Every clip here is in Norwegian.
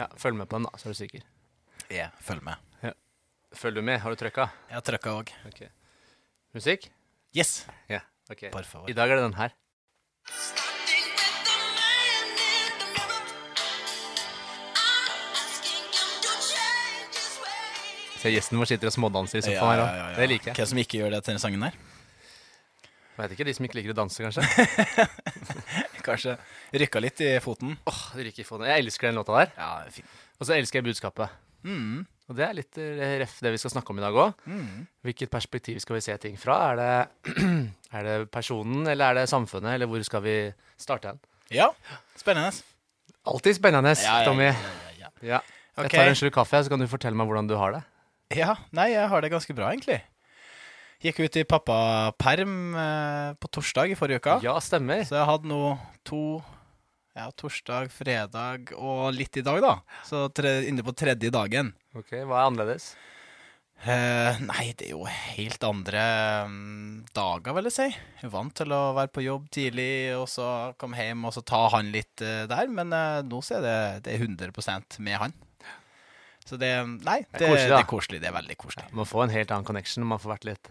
Ja, Følg med på den, da, så er du sikker. Ja, følg med. Følg du med? Har du trykka? Jeg har trykka òg. Okay. Musikk? Yes! Ja. ok. Por favor. I dag er det den her. Se, Gjesten vår sitter og smådanser i sofaen her òg. Det liker jeg. Hvem som ikke gjør det til denne sangen her? Jeg vet ikke, De som ikke liker å danse, kanskje. Kanskje rykka litt i foten. Åh, oh, rykker i foten. Jeg elsker den låta der. Ja, fin. Og så elsker jeg budskapet. Mm. Og det er litt eh, ref det vi skal snakke om i dag òg. Mm. Hvilket perspektiv skal vi se ting fra? Er det, er det personen, eller er det samfunnet, eller hvor skal vi starte hen? Ja, spennende. Alltid spennende, Ja, ja, Tommy. ja. Ja. Jeg tar en slurk kaffe, så kan du fortelle meg hvordan du har det. Ja, nei, jeg har det ganske bra, egentlig. Gikk ut i pappaperm eh, på torsdag i forrige uke. Ja, stemmer. Så jeg hadde nå to Ja, torsdag, fredag og litt i dag, da. Så tre, inne på tredje dagen. Ok, Hva er annerledes? Uh, nei, det er jo helt andre um, dager, vil jeg si. Jeg er vant til å være på jobb tidlig, og så komme hjem og så ta han litt uh, der. Men uh, nå så er det, det er 100 med han. Så det Nei, Det det, er det, koselig, da. er koselig. Det er veldig koselig. Man får en helt annen connection når man får vært litt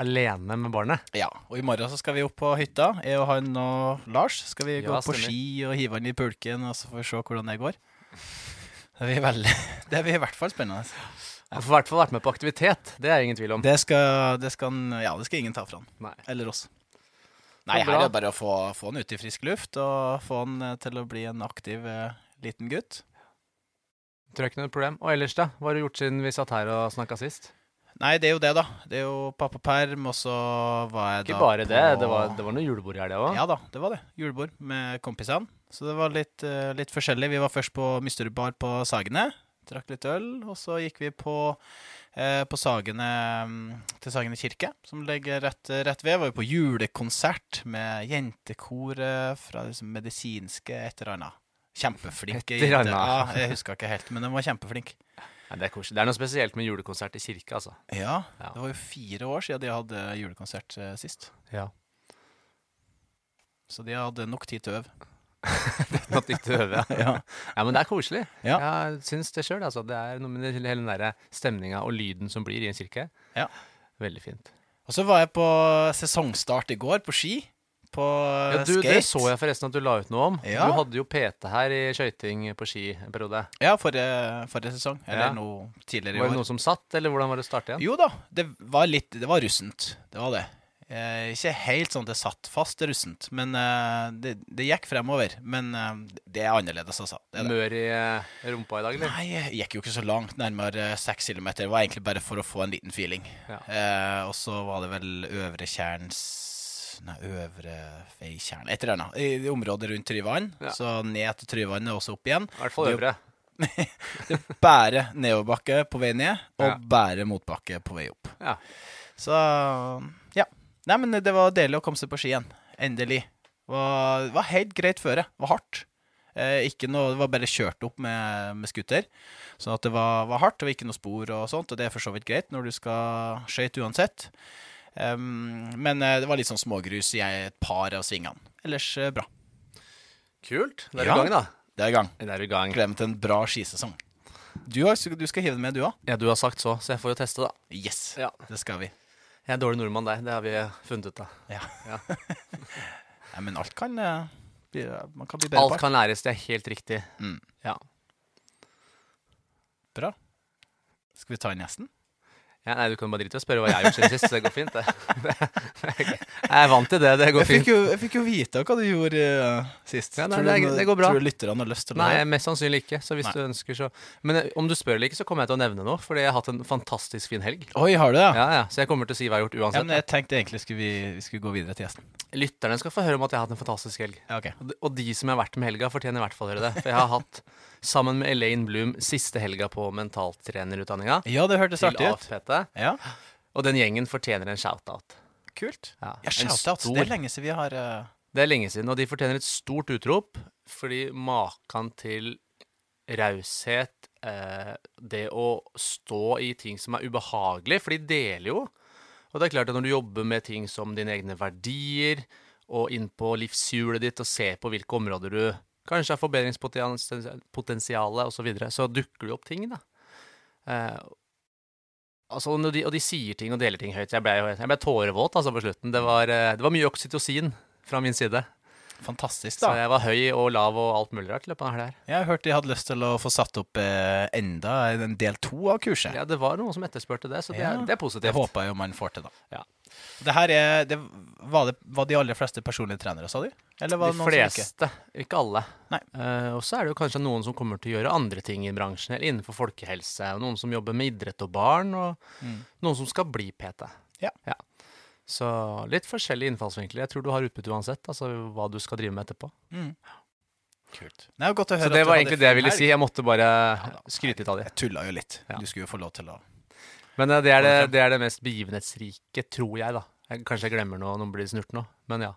alene med barnet. Ja, og i morgen så skal vi opp på hytta. Jeg og han og Lars skal vi gå Ja, på ski og hive han i pulken, og så får vi se hvordan det går. Det blir, veldig, det blir i hvert fall spennende. Man får i hvert fall vært med på aktivitet. Det er det ingen tvil om. Det skal, det skal, ja, det skal ingen ta fra han. Nei. Eller oss. Nei, her er det bare å få, få han ut i frisk luft og få han eh, til å bli en aktiv eh, liten gutt. Tror jeg ikke noe problem. Og ellers, da? Hva har du gjort siden vi satt her og snakka sist? Nei, det er jo det, da. Det er jo pappaperm, og så var jeg Ikke da bare på det. Det var, det var noe julebord i helga òg. Ja da, det var det. Julebord med kompisene. Så det var litt, uh, litt forskjellig. Vi var først på Mysterbar på Sagene. Drakk litt øl. Og så gikk vi på, eh, på Sagene mm, til Sagene kirke, som ligger rett, rett ved. Var jo på julekonsert med jentekoret fra liksom medisinske et eller annet. Kjempeflinke Etter, Ja, jeg huska ikke helt, men den var kjempeflink. Ja, det er. Det er noe spesielt med julekonsert i kirke, altså. Ja, Ja. det var jo fire år siden de hadde julekonsert eh, sist. Ja. Så de hadde nok tid til å øve. At tid ikke øver, ja. Ja. ja, men det er koselig. Ja. Jeg syns det sjøl. Altså. Det er noe med det- hele den der stemninga og lyden som blir i en kirke. Ja. Veldig fint. Og så var jeg på sesongstart i går, på ski. På Ja, du, skate. det så jeg forresten at du la ut noe om. Ja. Du hadde jo PT her i skøyting på ski en periode. Ja, forrige, forrige sesong. Eller Ja. noe tidligere i år. Var det noe som satt, eller hvordan var det å starte igjen? Jo da, det var litt Det var russent. Det var det. Eh, ikke helt sånn at det satt fast russent, men eh, det, det gikk fremover. Men eh, det er annerledes, altså. Det det. Mør i eh, rumpa i dag, eller? Nei, jeg gikk jo ikke så langt, nærmere seks kilometer. Det var egentlig bare for å få en liten feeling. Ja. Eh, og så var det vel Øvre Tjerns Nei, Øvre Veitjern Et eller annet. I, området rundt Tryvann. Ja. Så ned til Tryvann og også opp igjen. I hvert fall Det er jo- nedoverbakke på vei ned, og Ja. bære motbakke på vei opp. Ja. Så ja. Nei, men det var deilig å komme seg på ski igjen. Endelig. Det var, det var helt greit føre. Det var hardt. Eh, ikke noe, det var bare kjørt opp med, med scooter. Så at det var, var hardt. Det var ikke noe spor og sånt, og det er for så vidt greit når du skal skøyte uansett. Em, men eh, det var litt sånn smågrus i et par av svingene. Ellers eh, bra. Kult. Da er Ja. i gang, da. Det er i gang. Det er i gang. Gleder meg til en bra skisesong. Du, har, du skal hive den med, du òg? Ja, du har sagt så, så jeg får jo teste, da. Yes. Ja. Det skal vi. Jeg er dårlig nordmann der, det har vi funnet ut av. Ja. Ja. ja men alt kan eh, bli, Man kan bli bedre Alt kan læres, det er helt riktig. Mm. Ja. Bra. Skal vi ta inn gjesten? Ja, nei, Du kan bare drite i å spørre hva jeg har gjort siden sist. Det går fint, det. Jeg er vant til det. Det går Jeg fint. jo, jeg fikk jo vite hva du gjorde uh, sist. Ja, nei, tror, det du, det går bra. tror du lytterne har lyst til det? Nei, mest sannsynlig ikke. Så hvis Nei. du ønsker, så Men eh, om du spør eller ikke, så kommer jeg til å nevne noe. Fordi jeg har hatt en fantastisk fin helg. Oi, har du det? Ja. Ja, ja, Så jeg kommer til å si hva jeg har gjort Ja, uansett. men jeg tenkte egentlig skulle vi, vi skulle gå videre til gjesten. Lytterne skal få høre om at jeg har hatt en fantastisk helg. Ja, ok. Og de- Og de som jeg har vært med helga, fortjener i hvert fall å høre det. For jeg har hatt, sammen med Elaine Bloom, siste helga på mentaltrenerutdanninga Ja, det hørtes artig ut. Ja, Og den gjengen fortjener en shout-out. kult. Ja, Ja, en shoutouts. stor- Det er lenge siden vi har uh... Det er lenge siden, og de fortjener et stort utrop. Fordi maken til raushet, eh, det å stå i ting som er ubehagelig, for de deler jo. Og det er klart at når du jobber med ting som dine egne verdier, og inn på livshjulet ditt og ser på hvilke områder du kanskje er forbedringspotensialet osv., så, videre, så dukker det opp ting, da. Eh, altså, de, og de sier ting og deler ting høyt. Jeg ble, jo- jeg ble tårevåt altså, på slutten. Det var, eh, det var mye oksytocin fra min side. Fantastisk, da. Så jeg var høy og lav og alt mulig rart i løpet av det her. Jeg har hørt de hadde lyst til å få satt opp eh, enda en del to av kurset. Ja, det var noen som etterspurte det, så det, Ja. er, det er Det håper jeg jo man får til, da. Ja. Det her er det, var, det, var de aller fleste personlige trenere, sa du? Eller var De som ikke? fleste, ikke alle. Eh, og så er det jo kanskje noen som kommer til å gjøre andre ting i bransjen, eller innenfor folkehelse. Og noen som jobber med idrett og barn, og Mm. noen som skal bli PT. Ja. Så litt forskjellige innfallsvinkler. Jeg tror du har utbytte uansett, altså hva du skal drive med etterpå. Mm. Kult. Det er jo godt å høre Så det var egentlig det jeg ville si. Jeg måtte bare ja, skryte litt av det. Jeg tulla jo litt. Ja. Du skulle jo få lov til å Men eh, det er det, det det er det mest begivenhetsrike, tror jeg, da. Jeg, kanskje jeg glemmer noe, noen blir snurt nå, men ja.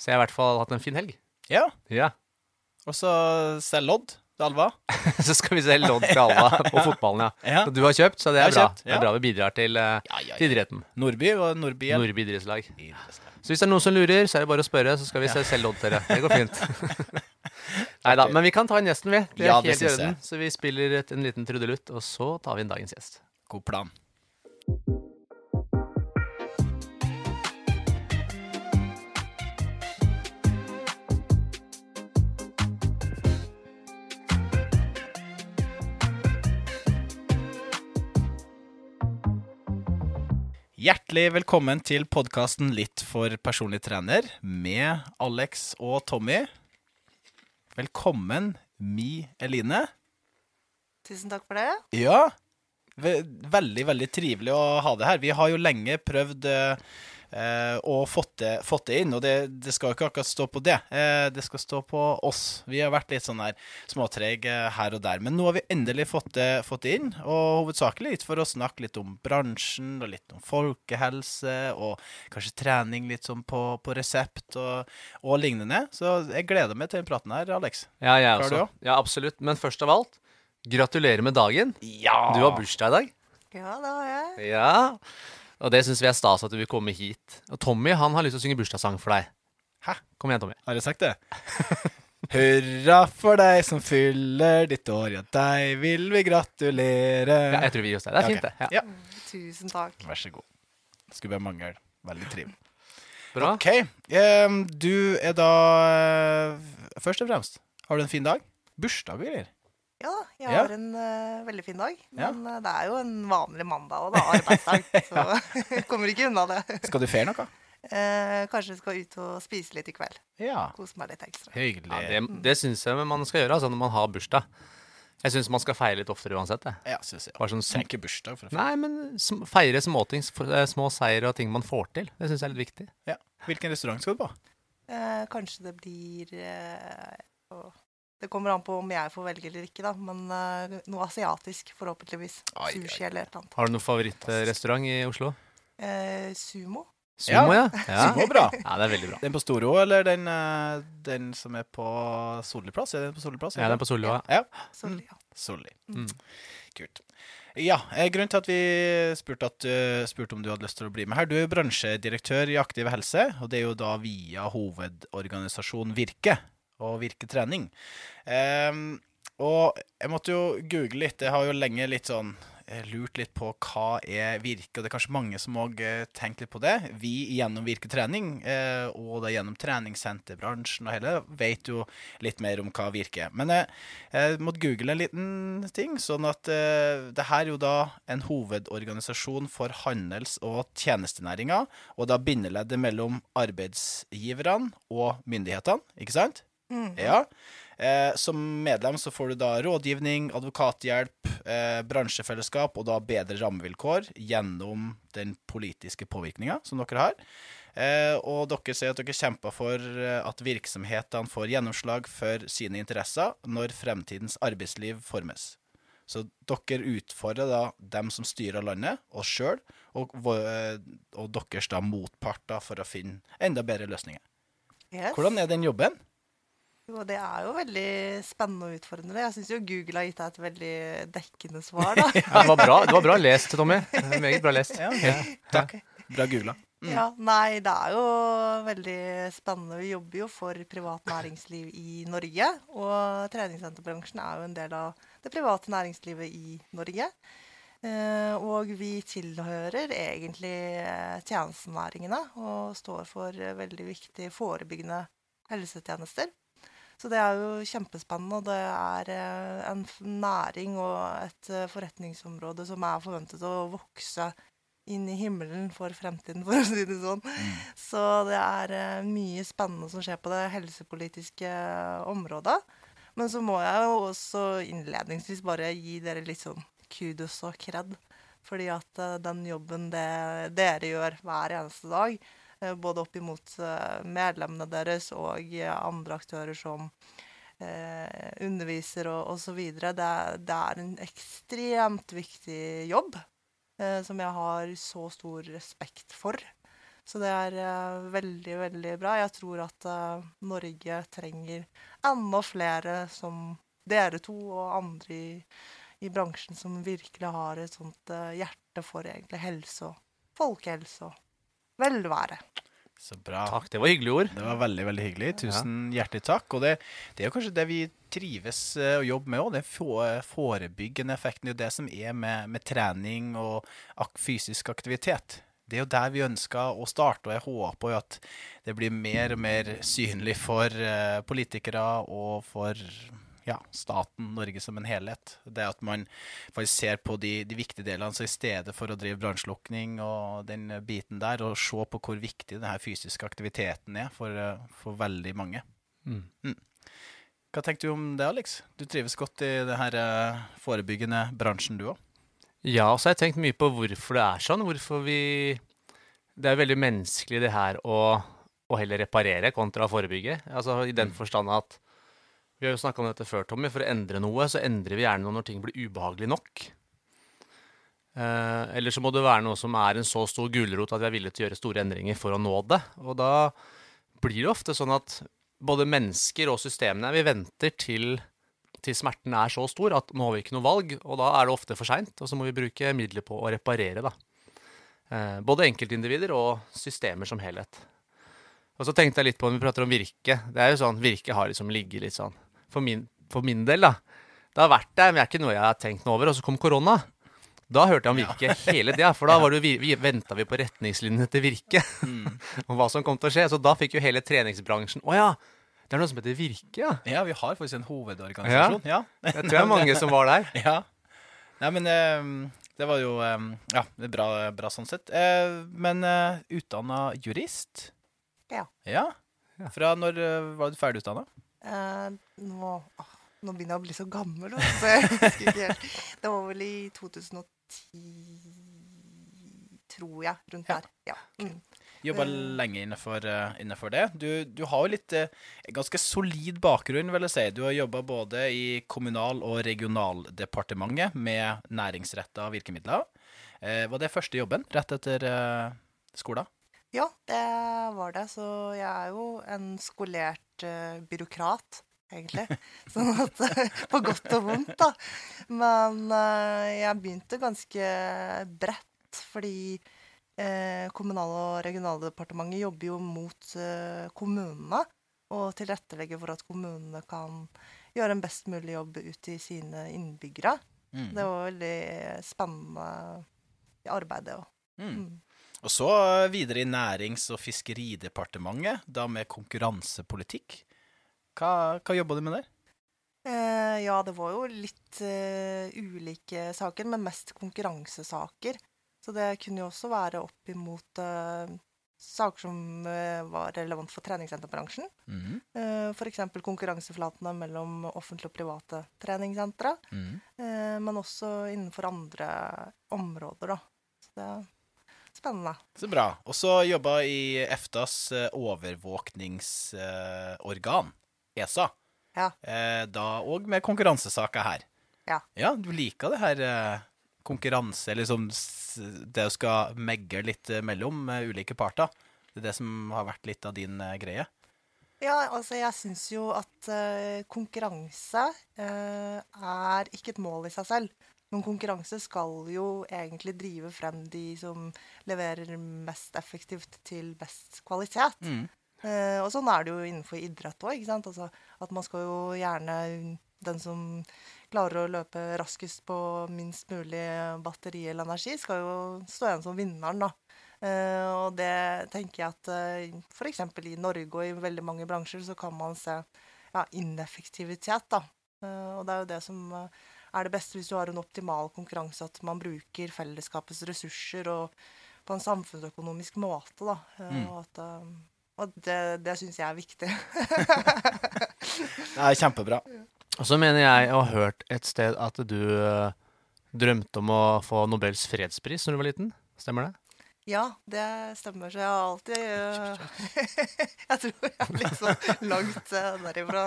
Så jeg har i hvert fall hatt en fin helg. Ja. Ja. Og så selg lodd til Alva. Så skal vi se lodd til Alva og fotballen, ja. Ja. Så du har kjøpt, så det er bra. kjøpt, Det er bra vi bidrar til, uh, Ja, ja, til idretten. Nordby og Nordby. Nordby idrettslag. Så hvis det er noen som lurer, så er det bare å spørre, så skal vi se selv lodd til dere. Det går fint. Nei da, men vi kan ta inn gjesten, vi. Det er Ja, helt i orden. Så vi spiller et, en liten trudelutt, og så tar vi inn dagens gjest. God plan. Hjertelig velkommen til podkasten Litt for personlig trener med Alex og Tommy. Velkommen, Mi Eline. Tusen takk for det. Ja. Veldig, veldig trivelig å ha det her. Vi har jo lenge prøvd eh, eh, fått det, fått det inn, og det, det skal jo ikke akkurat stå på det. Eh, det skal stå på oss. Vi har vært litt sånn her småtrege her og der. Men nå har vi endelig fått det, fått det inn, og hovedsakelig litt for å snakke litt om bransjen, og litt om folkehelse, og kanskje trening litt sånn på, på resept og, og lignende. Så jeg gleder meg til den praten her, Alex. Ja, jeg Klar også. Ja, absolutt. Men først av alt, gratulerer med dagen. Ja! Du har bursdag i dag. Ja, det har jeg. Ja. Og det syns vi er stas at du vil komme hit. Og Tommy han har lyst til å synge bursdagssang for deg. Hæ? Kom igjen, Tommy. Har jeg sagt det? Hurra for deg som fyller ditt år, ja, deg vil vi gratulere. Ja, jeg tror vi gir oss det. Det er fint, det. Ja. Ja. Tusen takk. Vær så god. Skulle bare mangle. Veldig trivelig. Bra. OK. Um, du er da eh, Først og fremst, har du en fin dag? Bursdag og greier? Ja, jeg Ja. har en uh, veldig fin dag. Ja. Men eh, det er jo en vanlig mandag og det er arbeidsdag. Så jeg kommer ikke unna det. Skal du feire noe? Eh, kanskje vi skal ut og spise litt i kveld. Ja. Kose meg litt ekstra. Hyggelig. Ja, det det syns jeg man skal gjøre altså, når man har bursdag. Jeg syns man skal feire litt oftere uansett. Det. Ja, synes jeg. Bare sånn Trenger ikke bursdag for å feire. Nei, men sm feire småting, eh, små seier og ting man får til. Det syns jeg er litt viktig. Ja. Hvilken restaurant skal du på? Eh, kanskje det blir eh, å- Det kommer an på om jeg får velge eller ikke, da. Men uh, noe asiatisk, forhåpentligvis. Ai, ai, Sushi eller et eller annet. Har du noen favorittrestaurant i Oslo? Eh, sumo. Sumo, ja. ja. Sumo, bra. Ja, det er veldig bra. Den på Storo, eller den, eh, den som er på Solli plass? Er den på Solli plass? Ja, den på Solli òg. Ja. Sorry, ja. Solli. Mm. Kult. Ja, eh, grunnen til at vi spurte, at, spurte om du hadde lyst til å bli med her Du er jo bransjedirektør i Aktiv helse, og det er jo da via hovedorganisasjon Virke og Virke trening. Um, og jeg måtte jo google litt. Jeg har jo lenge litt sånn eh, lurt litt på hva er Virke, og det er kanskje mange som òg tenker litt på det. Vi gjennom Virke trening, eh, og da gjennom treningssenterbransjen og hele, vet jo litt mer om hva Virke er. Men jeg, jeg måtte google en liten ting, sånn at eh, det her er jo da en hovedorganisasjon for handels- og tjenestenæringa, og da bindeleddet mellom arbeidsgiverne og myndighetene, ikke sant? Mhm. Ja. Eh, som medlem så får du da rådgivning, advokathjelp, eh, bransjefellesskap og da bedre rammevilkår gjennom den politiske påvirkninga som dere har. Eh, og dere sier at dere kjemper for eh, at virksomhetene får gjennomslag for sine interesser når fremtidens arbeidsliv formes. Så dere utfordrer da dem som styrer landet, oss sjøl, og, eh, og deres da motparter for å finne enda bedre løsninger. Yes. Hvordan er den jobben? Jo, det er jo veldig spennende og utfordrende. Jeg syns jo Google har gitt deg et veldig dekkende svar, da. Ja, det, var bra, det var bra lest, Tommy. Meget bra lest. Ja, ja. Takk. Bra googla. Ja, nei, det er jo veldig spennende. Vi jobber jo for privat næringsliv i Norge. Og treningssenterbransjen er jo en del av det private næringslivet i Norge. Eh, og vi tilhører egentlig eh, tjenestenæringene og står for eh, veldig viktige forebyggende helsetjenester. Så det er jo kjempespennende, og det er eh, en næring og et eh, forretningsområde som er forventet å vokse inn i himmelen for fremtiden, for å si det sånn. Så det er eh, mye spennende som skjer på det helsepolitiske området. Men så må jeg jo også innledningsvis bare gi dere litt sånn kudos og kred. Fordi at den jobben det, dere gjør hver eneste dag, både opp imot eh, medlemmene deres og eh, andre aktører som eh, underviser og osv., det, det er en ekstremt viktig jobb eh, som jeg har så stor respekt for. Så det er eh, veldig, veldig bra. Jeg tror at eh, Norge trenger enda flere som dere to og andre i, i bransjen som virkelig har et sånt eh, hjerte for egentlig helse og folkehelse velvære. Så bra. Takk, det var hyggelige ord. Det var veldig veldig hyggelig. Tusen hjertelig takk. Og det, det er jo kanskje det vi trives eh, å jobbe med òg, den forebyggende effekten. Det er jo det som er med, med trening og ak fysisk aktivitet. Det er jo der vi ønsker å starte, og jeg håper jo at det blir mer og mer synlig for eh, politikere og for ja, staten, Norge som en helhet. Det at man faktisk ser på de, de viktige delene, så i stedet for å drive brannslukking og den biten der, og se på hvor viktig denne fysiske aktiviteten er for, eh, for veldig mange. Mm. Hva tenker du om det, Alex? Du trives godt i denne eh, forebyggende bransjen, du òg? Ja, så har jeg tenkt mye på hvorfor det er sånn. Hvorfor vi Det er veldig menneskelig det her å, å heller reparere kontra å forebygge. Altså i den forstand at Vi har jo snakka om dette før, Tommy. For å endre noe, så endrer vi gjerne noe når ting blir ubehagelig nok. Eh, eller så må det være noe som er en så stor gulrot at vi er villige til å gjøre store endringer for å nå det. Og da blir det ofte sånn at både mennesker og systemene Vi venter til, til smerten er så stor at nå har vi ikke noe valg, og da er det ofte for seint. Og så må vi bruke midler på å reparere, da. Eh, både enkeltindivider og systemer som helhet. Og så tenkte jeg litt på når vi prater om Virke. Det er jo sånn, Virke har liksom ligget litt sånn For min, for min del, da. Det har vært der, men det er ikke noe jeg har tenkt noe over. Og så kom korona. Da hørte jeg om Virke hele tida, for da var det, vi, vi venta vi på retningslinjene til Virke. og hva som kom til å skje. Så da fikk jo hele treningsbransjen Å ja, det er noe som heter Virke, ja. Ja, vi har faktisk en hovedorganisasjon. Ja. Jeg tror det er mange som var der. ja. Nei, men eh, det var jo eh, Ja, det er bra, bra sånn sett. Eh, men utdanna jurist? Ja. Ja. Fra når eh, var du ferdig utdanna? Eh, nå, åh, nå begynner jeg å bli så gammel, så. Det var vel i 2010, tror jeg. Rundt der. Ja. Mm. Jobba Eh. lenge innenfor, uh, innenfor det. Du, du har jo litt uh, ganske solid bakgrunn, vil jeg si. Du har jobba både i Kommunal- og regionaldepartementet med næringsretta virkemidler. Var det første jobben rett etter skolen? Ja, det var det. Så jeg er jo en skolert eh, byråkrat, egentlig. Sånn at På godt og vondt, da. Men uh, jeg begynte ganske bredt, fordi uh, Kommunal- og regionaldepartementet jobber jo mot eh, kommunene. Og tilrettelegger for at kommunene kan gjøre en best mulig jobb ut til sine innbyggere. Mm. Det var veldig spennende arbeid, det òg. Mm. Og så eh, videre i Nærings- og fiskeridepartementet, da med konkurransepolitikk. Hva, hva jobba du med der? Eh, ja, det var jo litt eh, ulike saker, men mest konkurransesaker. Så det kunne jo også være opp imot eh, saker som eh, var relevant for treningssenterbransjen. Mm. Eh, F.eks. konkurranseflatene mellom offentlige og private treningssentre. Mm. Eh, men også innenfor andre områder, da. Så det spennende. Så bra. Og så jobba i EFTAs eh, overvåkningsorgan, ESA. Ja. Eh, da òg med konkurransesaker her. Ja. Ja, du liker det her konkurranse, konkurranse, liksom det å skal megge litt eh, mellom eh, ulike parter. Det er det som har vært litt av din eh, greie. Ja, altså jeg syns jo at eh, konkurranse eh, er ikke et mål i seg selv. Men konkurranse skal jo egentlig drive frem de som leverer mest effektivt til best kvalitet. Mm. Eh, og sånn er det jo innenfor idrett òg. Altså, at man skal jo gjerne Den som klarer å løpe raskest på minst mulig batteri eller energi, skal jo stå igjen som vinneren, da. Eh, og det tenker jeg at eh, f.eks. i Norge og i veldig mange bransjer så kan man se ja, ineffektivitet, da. Eh, og det er jo det som eh, er det beste hvis du har en optimal konkurranse, at man bruker fellesskapets ressurser og på en samfunnsøkonomisk måte, da. Eh, Mm. Og, at, eh, og det, det syns jeg er viktig. Det er kjempebra. Og så mener jeg å ha hørt et sted at du eh, drømte om å få Nobels fredspris når du var liten. Stemmer det? Ja, det stemmer. Så jeg har alltid øh, Jeg tror jeg er litt sånn langt øh, derifra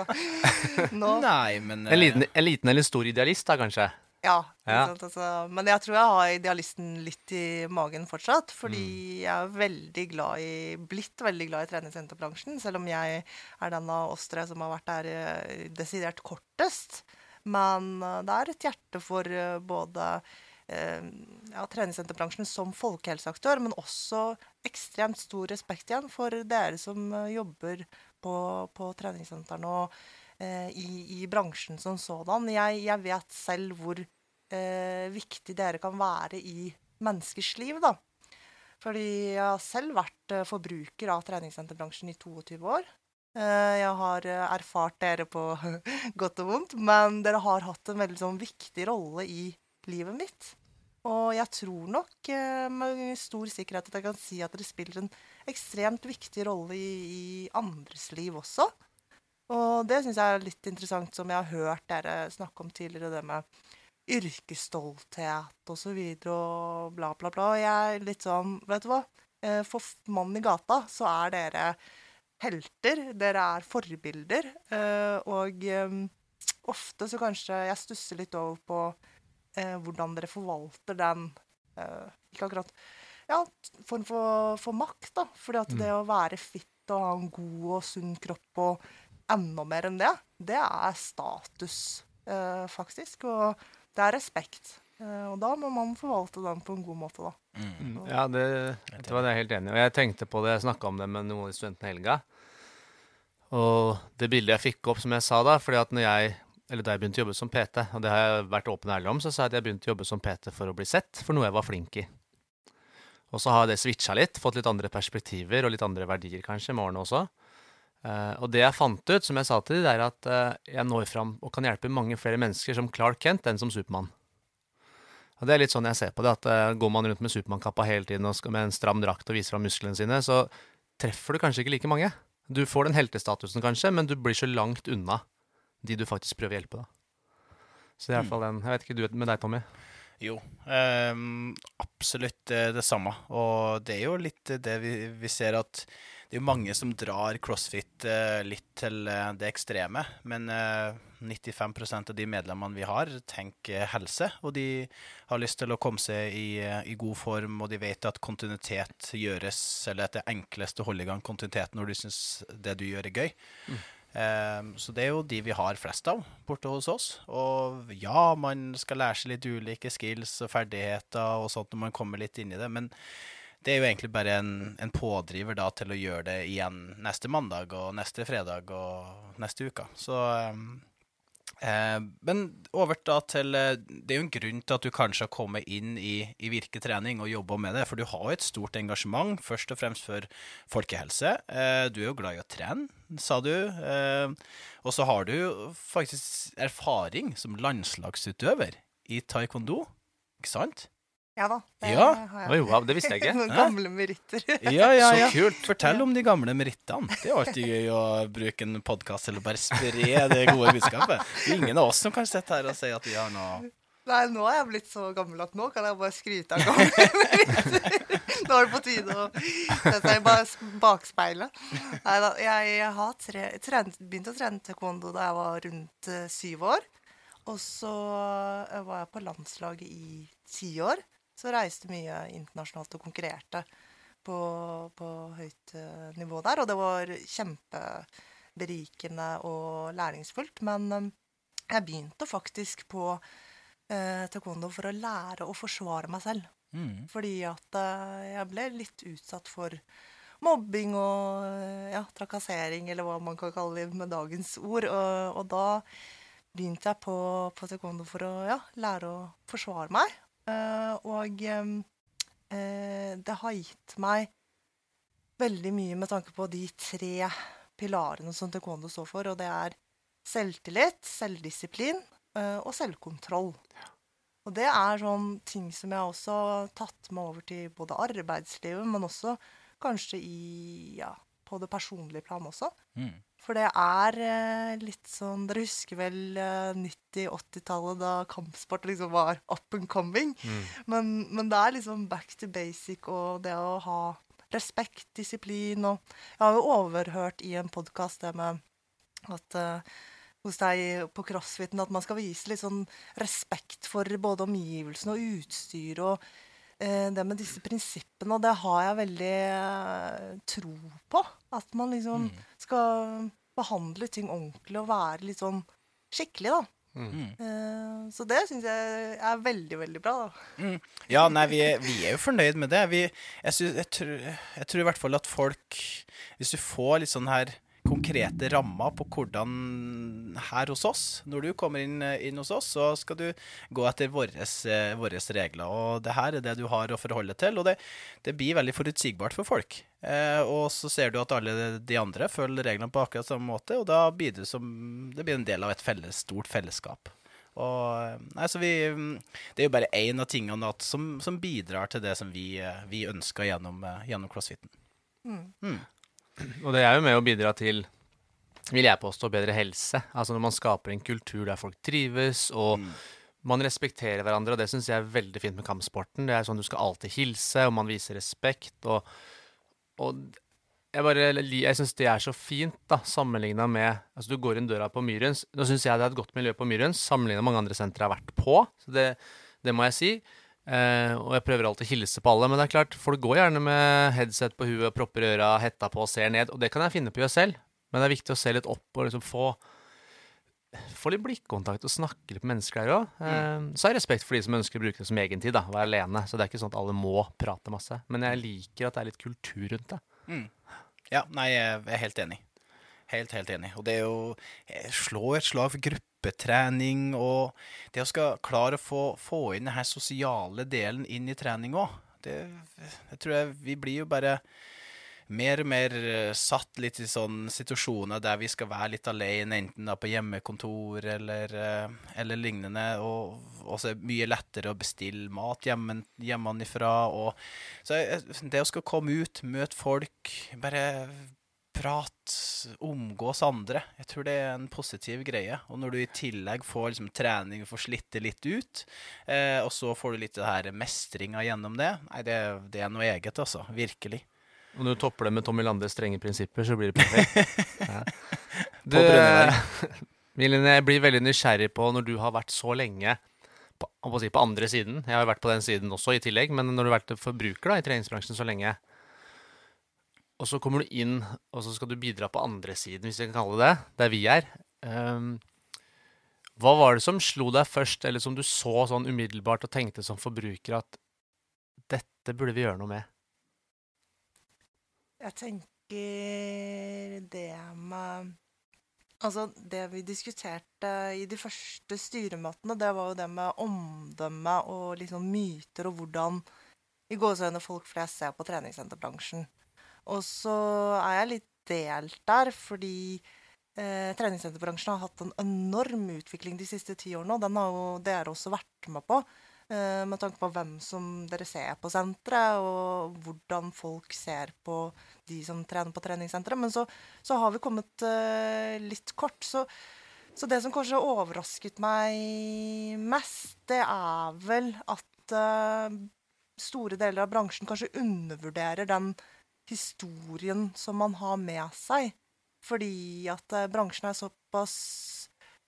nå. Nei, men En eh, liten, en liten eller stor idealist, da, kanskje? Ja. Ja. Sant, altså. Men jeg tror jeg har idealisten litt i magen fortsatt. Fordi Mm. jeg er veldig glad i, blitt veldig glad i treningssenterbransjen. Selv om jeg er den av oss tre som har vært der desidert kortest. Men det er et hjerte for både eh, ja, treningssenterbransjen som folkehelseaktør, men også ekstremt stor respekt igjen for dere som eh, jobber på, på treningssentrene og eh, i, i bransjen som sådan. Jeg, jeg vet selv hvor eh, viktig dere kan være i menneskers liv, da. Fordi jeg har selv vært eh, forbruker av treningssenterbransjen i 22 år. Eh, Jeg har eh, erfart dere på godt og vondt, men dere har hatt en veldig sånn viktig rolle i livet mitt. Og jeg tror nok eh, med stor sikkerhet at jeg kan si at dere spiller en ekstremt viktig rolle i, i andres liv også. Og det syns jeg er litt interessant, som jeg har hørt dere snakke om tidligere, det med yrkesstolthet og så videre og bla, bla, bla. Og jeg er litt sånn, vet du hva? Eh, For mannen i gata så er dere helter. Dere er forbilder. eh, Og ofte så kanskje jeg stusser litt over på eh, hvordan dere forvalter den eh, Ikke akkurat ja, form for, for makt, da. Fordi at det å være fitt og ha en god og sunn kropp og enda mer enn det, det er status, eh, faktisk. Og det er respekt. Eh, og da må man forvalte den på en god måte, da. mm. Ja, det, det er jeg helt enig i. Og jeg tenkte på det, jeg snakka om det med noen av de studentene i helga. Og det bildet jeg fikk opp, som jeg sa da, fordi at når jeg eller da jeg begynte å jobbe som PT, og det har jeg vært åpen og ærlig om, så sa jeg at jeg begynte å jobbe som PT for å bli sett, for noe jeg var flink i. Og så har det switcha litt, fått litt andre perspektiver og litt andre verdier kanskje med årene også. Eh, og det jeg fant ut, som jeg sa til de, det er at eh, jeg når fram og kan hjelpe mange flere mennesker som Clark Kent enn som Supermann. Og det er litt sånn jeg ser på det, at eh, går man rundt med Supermann-kappa hele tiden og skal med en stram drakt og viser fram musklene sine, så treffer du kanskje ikke like mange. Du får den heltestatusen kanskje, men du blir så langt unna de du faktisk prøver å hjelpe, da. Så det er i hvert fall den. Jeg vet ikke du med deg, Tommy. Jo, um, absolutt eh, det samme. Og det er jo litt eh, det vi, vi ser at det er mange som drar crossfit eh, litt til det ekstreme. Men eh, 95% av de medlemmene vi har, tenker helse. Og de har lyst til å komme seg i, i god form, og de vet at kontinuitet gjøres, eller at det er enklest å holde i gang kontinuitet når du syns det du gjør, er gøy. Ehm, så det er jo de vi har flest av borte hos oss. Og ja, man skal lære seg litt ulike skills og ferdigheter og sånt når man kommer litt inn i det, men det er jo egentlig bare en, en pådriver da til å gjøre det igjen neste mandag og neste fredag og neste uke. Så ehm, Eh, men over da til eh, Det er jo en grunn til at du kanskje har kommet inn i, i virketrening og jobba med det. For du har jo et stort engasjement, først og fremst for folkehelse. Eh, du er jo glad i å trene, sa du. Eh, og så har du faktisk erfaring som landslagsutøver i taekwondo, ikke sant? Ja da. Det Ja. har Oi, wow, det visste jeg ikke. Noen gamle meritter. Ja, ja, Så kult. Fortell om de gamle merittene. Det er alltid gøy å bruke en podkast til å bare spre det gode budskapet. Det er ingen av oss som kan sitte her og si at vi har noe Nei, nå er jeg blitt så gammel at nå kan jeg bare skryte av gamle meritter. Nå er det på tide å sette seg i bakspeilet. Nei da, jeg, jeg har tre, trent, begynt å trene taekwondo da jeg var rundt uh, syv år. Og så eh, var jeg på landslaget i ti år. Så reiste mye internasjonalt og konkurrerte på, på høyt eh, nivå der. Og det var kjempeberikende og læringsfullt. Men eh, jeg begynte faktisk på eh, taekwondo for å lære å forsvare meg selv. Mm. Fordi at eh, jeg ble litt utsatt for mobbing og ja, trakassering, eller hva man kan kalle det med dagens ord. Og, og da begynte jeg på, på taekwondo for å ja, lære å forsvare meg. Eh, og eh, det har gitt meg veldig mye med tanke på de tre pilarene som taekwondo står for, og det er selvtillit, selvdisiplin eh, og selvkontroll. Og det er sånn ting som jeg også har tatt med over til både arbeidslivet, men også kanskje i, ja, på det personlige plan også. Mm. For det er eh, litt sånn Dere husker vel eh, 90-80-tallet, da kampsport liksom var up and coming. Men, men det er liksom back to basic og det å ha respekt, disiplin og Jeg har jo overhørt i en podkast det med at eh, hos deg på crossfiten at man skal vise litt sånn respekt for både omgivelsene og utstyr og eh, det med disse prinsippene, og det har jeg veldig eh, tro på. At man liksom skal behandle ting ordentlig og være litt sånn skikkelig, da. Mm. Eh, så det syns jeg er veldig, veldig bra, da. Ja, nei, vi er, vi er jo fornøyd med det. Vi, jeg, synes, jeg, tror, jeg tror i hvert fall at folk Hvis du får litt sånn her konkrete rammer på hvordan her hos oss Når du kommer inn, inn hos oss, så skal du gå etter våres, eh, regler. Og det her er det du har å forholde til, og det, det blir veldig forutsigbart for folk. Eh, og så ser du at alle de andre følger reglene på akkurat samme måte, og da blir det som Det blir en del av et felles, stort fellesskap. Og, nei, så vi, det er jo bare én av tingene som, som bidrar til det som vi, eh, vi ønsker gjennom, eh, gjennom crossfiten. Og det er jo med å bidra til, vil jeg påstå, bedre helse. Altså når man skaper en kultur der folk trives, og man respekterer hverandre, og det syns jeg er veldig fint med kampsporten. Det er sånn du skal alltid hilse, og man viser respekt, og, og jeg bare, jeg syns det er så fint, da, sammenligna med Altså, du går inn døra på Myrens. Nå syns jeg det er et godt miljø på Myrens, sammenligna med mange andre sentre jeg har vært på. Så det, det må jeg si. Eh, og jeg prøver alltid å hilse på alle, men det er klart, folk går gjerne med headset på huet, propper i øra, hetta på og ser ned, og det kan jeg finne på å gjøre selv. Men det er viktig å se litt opp og liksom få få litt blikkontakt og snakke litt med mennesker der òg. Mm. så har jeg respekt for de som ønsker å bruke det som egen tid, da, være alene. Så det er ikke sånn at alle må prate masse. Men jeg liker at det er litt kultur rundt det. Ja, nei, jeg er helt enig. Helt, helt enig. Og det er jo eh, Slå et slag for gruppetrening, og det å skal klare å få, få inn denne sosiale delen inn i trening òg. Det, det tror jeg vi blir jo bare mer og mer eh, satt litt i sånne situasjoner der vi skal være litt alene, enten da på hjemmekontor eller, eh, eller lignende. Og også er det mye lettere å bestille mat hjemme, hjemmefra. Og, så det å skal komme ut, møte folk, bare prate, omgås andre. Jeg tror det er en positiv greie. Og når du i tillegg får liksom trening, får slitt det litt ut, eh, og så får du litt det her mestringa gjennom det, nei, det, det er noe eget, altså. Virkelig. Og når du topper det med Tommy Landes strenge prinsipper, så blir det perfekt. Ja. Du, På jeg blir veldig nysgjerrig på når du har vært så lenge på, på andre siden. Jeg har jo vært på den siden også i tillegg, men når du har vært forbruker da, i treningsbransjen så lenge, og så kommer du inn, og så skal du bidra på andre siden, hvis jeg kan kalle det det, der vi er. Um, hva var det som slo deg først, eller som du så sånn umiddelbart og tenkte som forbruker at dette burde vi gjøre noe med? Jeg tenker det med Altså, det vi diskuterte i de første styremøtene, det var jo det med omdømme og liksom myter og hvordan i gåsehudene folk flest ser på treningssenterbransjen. Og så er jeg litt delt der, fordi eh, treningssenterbransjen har hatt en enorm utvikling de siste ti årene, og den har jo dere også vært med på. Eh, med tanke på hvem som dere ser på senteret, og hvordan folk ser på de som trener på treningssenteret. Men så, så har vi kommet eh, litt kort. Så, så det som kanskje overrasket meg mest, det er vel at eh, store deler av bransjen kanskje undervurderer den historien som man har med seg. Fordi at eh, bransjen er såpass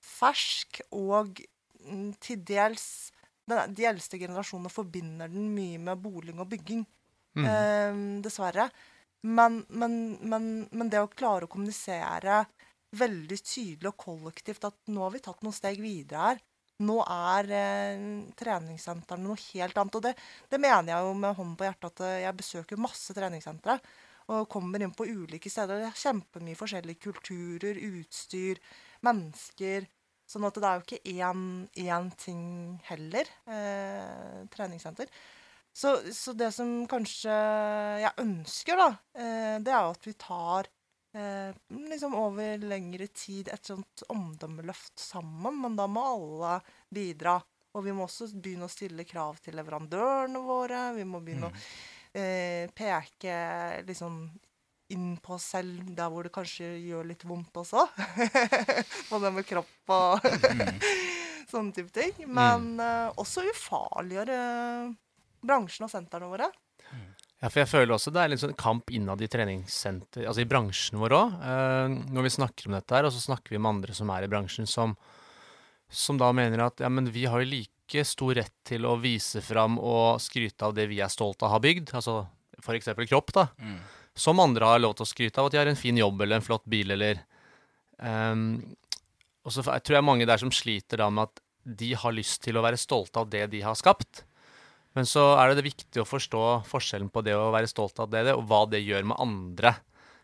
fersk, og mm, til dels den, De eldste generasjonene forbinder den mye med boling og bygging. Eh, dessverre. Men, men, men, men det å klare å kommunisere veldig tydelig og kollektivt at nå har vi tatt noen steg videre her. Nå er eh, treningssentrene noe helt annet. Og det, det mener jeg jo med hånden på hjertet at eh, jeg besøker masse treningssentre. Og kommer inn på ulike steder. Det er kjempemye forskjellige kulturer, utstyr, mennesker. Sånn at det er jo ikke én, én ting heller. Eh, treningssenter. Så, så det som kanskje jeg ønsker, da, eh, det er jo at vi tar liksom over lengre tid et sånt omdømmeløft sammen. Men da må alle bidra. Og vi må også begynne å stille krav til leverandørene våre. Vi må begynne å eh, peke liksom inn på oss selv der hvor det kanskje gjør litt vondt også. på det med kropp og sånne type ting. Men eh, også ufarliggjøre bransjen og sentrene våre. Ja, for jeg føler også det er litt sånn kamp innad i treningssenter, altså i bransjen vår òg. når vi snakker om dette her, og så snakker vi med andre som er i bransjen, som, som da mener at ja, men vi har jo like stor rett til å vise fram og skryte av det vi er stolt av å ha bygd, altså f.eks. kropp, da. Som andre har lov til å skryte av at de har en fin jobb eller en flott bil eller um, Og så tror jeg mange der som sliter da med at de har lyst til å være stolte av det de har skapt. Men så er det, det viktig å forstå forskjellen på det å være stolt av det, og hva det gjør med andre.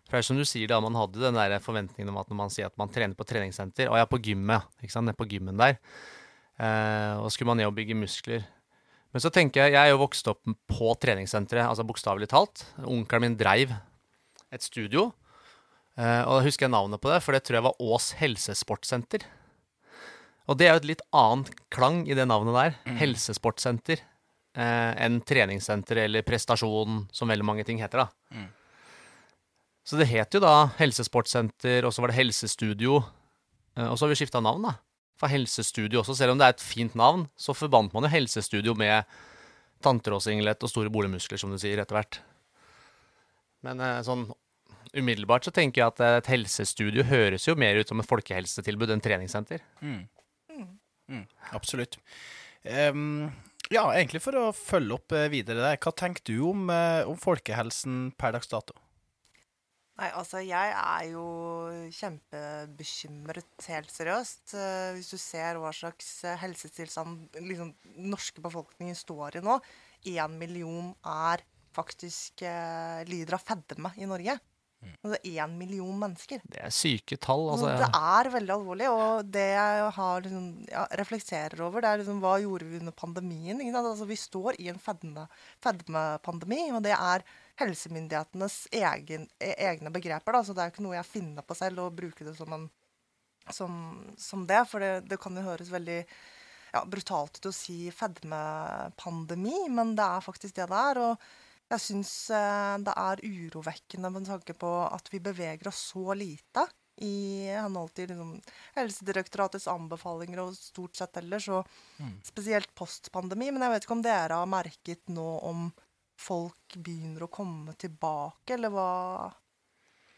For det er som du sier da, man hadde den der forventningen om at når man sier at man trener på treningssenter, og jeg er på gymmet, ikke sant, nede på gymmen der, eh, og skulle man ned og bygge muskler. Men så tenker jeg, jeg er jo vokst opp på treningssenteret, altså bokstavelig talt. Onkelen min dreiv et studio, eh, og da husker jeg navnet på det, for det tror jeg var Ås helsesportsenter. Og det er jo et litt annet klang i det navnet der, helsesportsenter, eh, enn treningssenter eller prestasjon, som veldig mange ting heter da. Så det het jo da Helsesportsenter, og så var det Helsestudio. eh, Og så har vi skifta navn, da. For Helsestudio også, selv om det er et fint navn, så forbandt man jo Helsestudio med tanntrådsinglet og store boligmuskler, som du sier, etter hvert. Men eh, sånn umiddelbart så tenker jeg at eh, et helsestudio høres jo mer ut som et folkehelsetilbud enn treningssenter. Absolutt. Em, ja, egentlig for å følge opp eh, videre der, hva tenker du om, eh, om folkehelsen per dags dato? Nei, altså jeg er jo kjempebekymret, helt seriøst. Eh, hvis du ser hva slags helsetilstand liksom, den norske befolkningen står i nå. Én million er faktisk lider av fedme i Norge. Altså én million mennesker. Det er syke tall. Altså, Altså, det er veldig alvorlig, og det jeg har liksom, ja, reflekterer over, det er liksom hva gjorde vi under pandemien? Altså, vi står i en fedme, fedmepandemi, og det er helsemyndighetenes egen, e- egne begreper. Da, så det er ikke noe jeg finner på selv å bruke det som, en, som, som det. For det, det kan jo høres veldig ja, brutalt ut å si fedmepandemi, men det er faktisk det det er. og jeg syns eh, det er urovekkende med tanke på at vi beveger oss så lite i henhold til liksom, Helsedirektoratets anbefalinger og stort sett ellers, og spesielt postpandemi. Men jeg vet ikke om dere har merket nå om folk begynner å komme tilbake, eller hva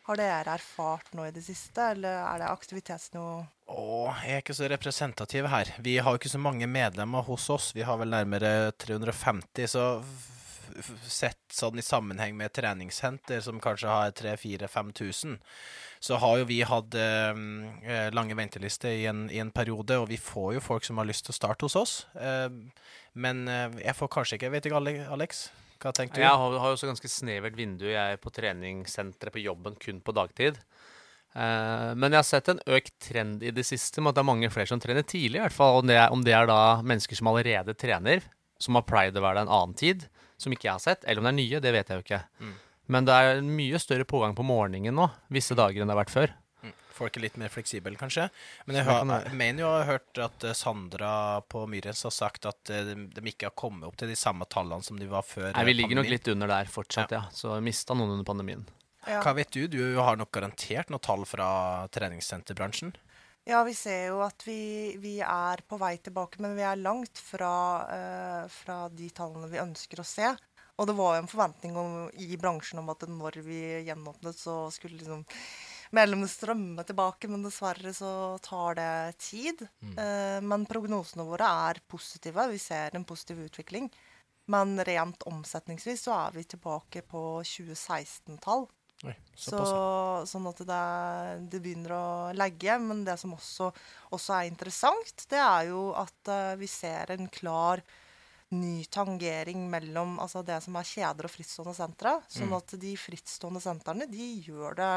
har dere erfart nå i det siste, eller er det aktivitetsnivå Å, jeg er ikke så representativ her. Vi har jo ikke så mange medlemmer hos oss. Vi har vel nærmere 350, så sett sånn i sammenheng med treningssenter som kanskje har 3000-5000, så har jo vi hatt eh, eh, lange ventelister i i en periode, og vi får jo folk som har lyst til å starte hos oss. Eh, men jeg får kanskje ikke Vet ikke, Alex? Hva tenker du? Jeg har, har jo også ganske snevert vindu. Jeg er på treningssenteret på jobben kun på dagtid. Eh, men jeg har sett en økt trend i det siste med at det er mange flere som trener tidlig. i hvert fall. Om det, er, om det er da mennesker som allerede trener, som har pleid å være der en annen tid, som ikke jeg har sett, eller om det er nye, det vet jeg jo ikke. Men det er en mye større pågang på morgenen nå, visse dager enn det har vært før. Folk er litt mer fleksible, kanskje. Men jeg, har, kan jeg mener jo å ha hørt at eh, Sandra på Myrens har sagt at eh, de, de ikke har kommet opp til de samme tallene som de var før. Nei, Vi eh, ligger nok litt under der fortsatt, ja. Så mista noen under pandemien. Ja. Hva vet du? Du har nok garantert noen tall fra treningssenterbransjen? Ja, vi ser jo at vi, vi er på vei tilbake, men vi er langt fra, uh, fra de tallene vi ønsker å se. Og det var jo en forventning om, i bransjen om at når vi gjenåpnet, så skulle liksom medlemmene strømme tilbake, men dessverre så tar det tid. Eh, men prognosene våre er positive. Vi ser en positiv utvikling. Men rent omsetningsvis så er vi tilbake på 2016-tall. Oi, Så, sånn at det, det begynner å legge. Men det som også, også er interessant, det er jo at uh, vi ser en klar ny tangering mellom altså det som er kjeder og frittstående sentre. Sånn Mm. at de frittstående sentrene de gjør det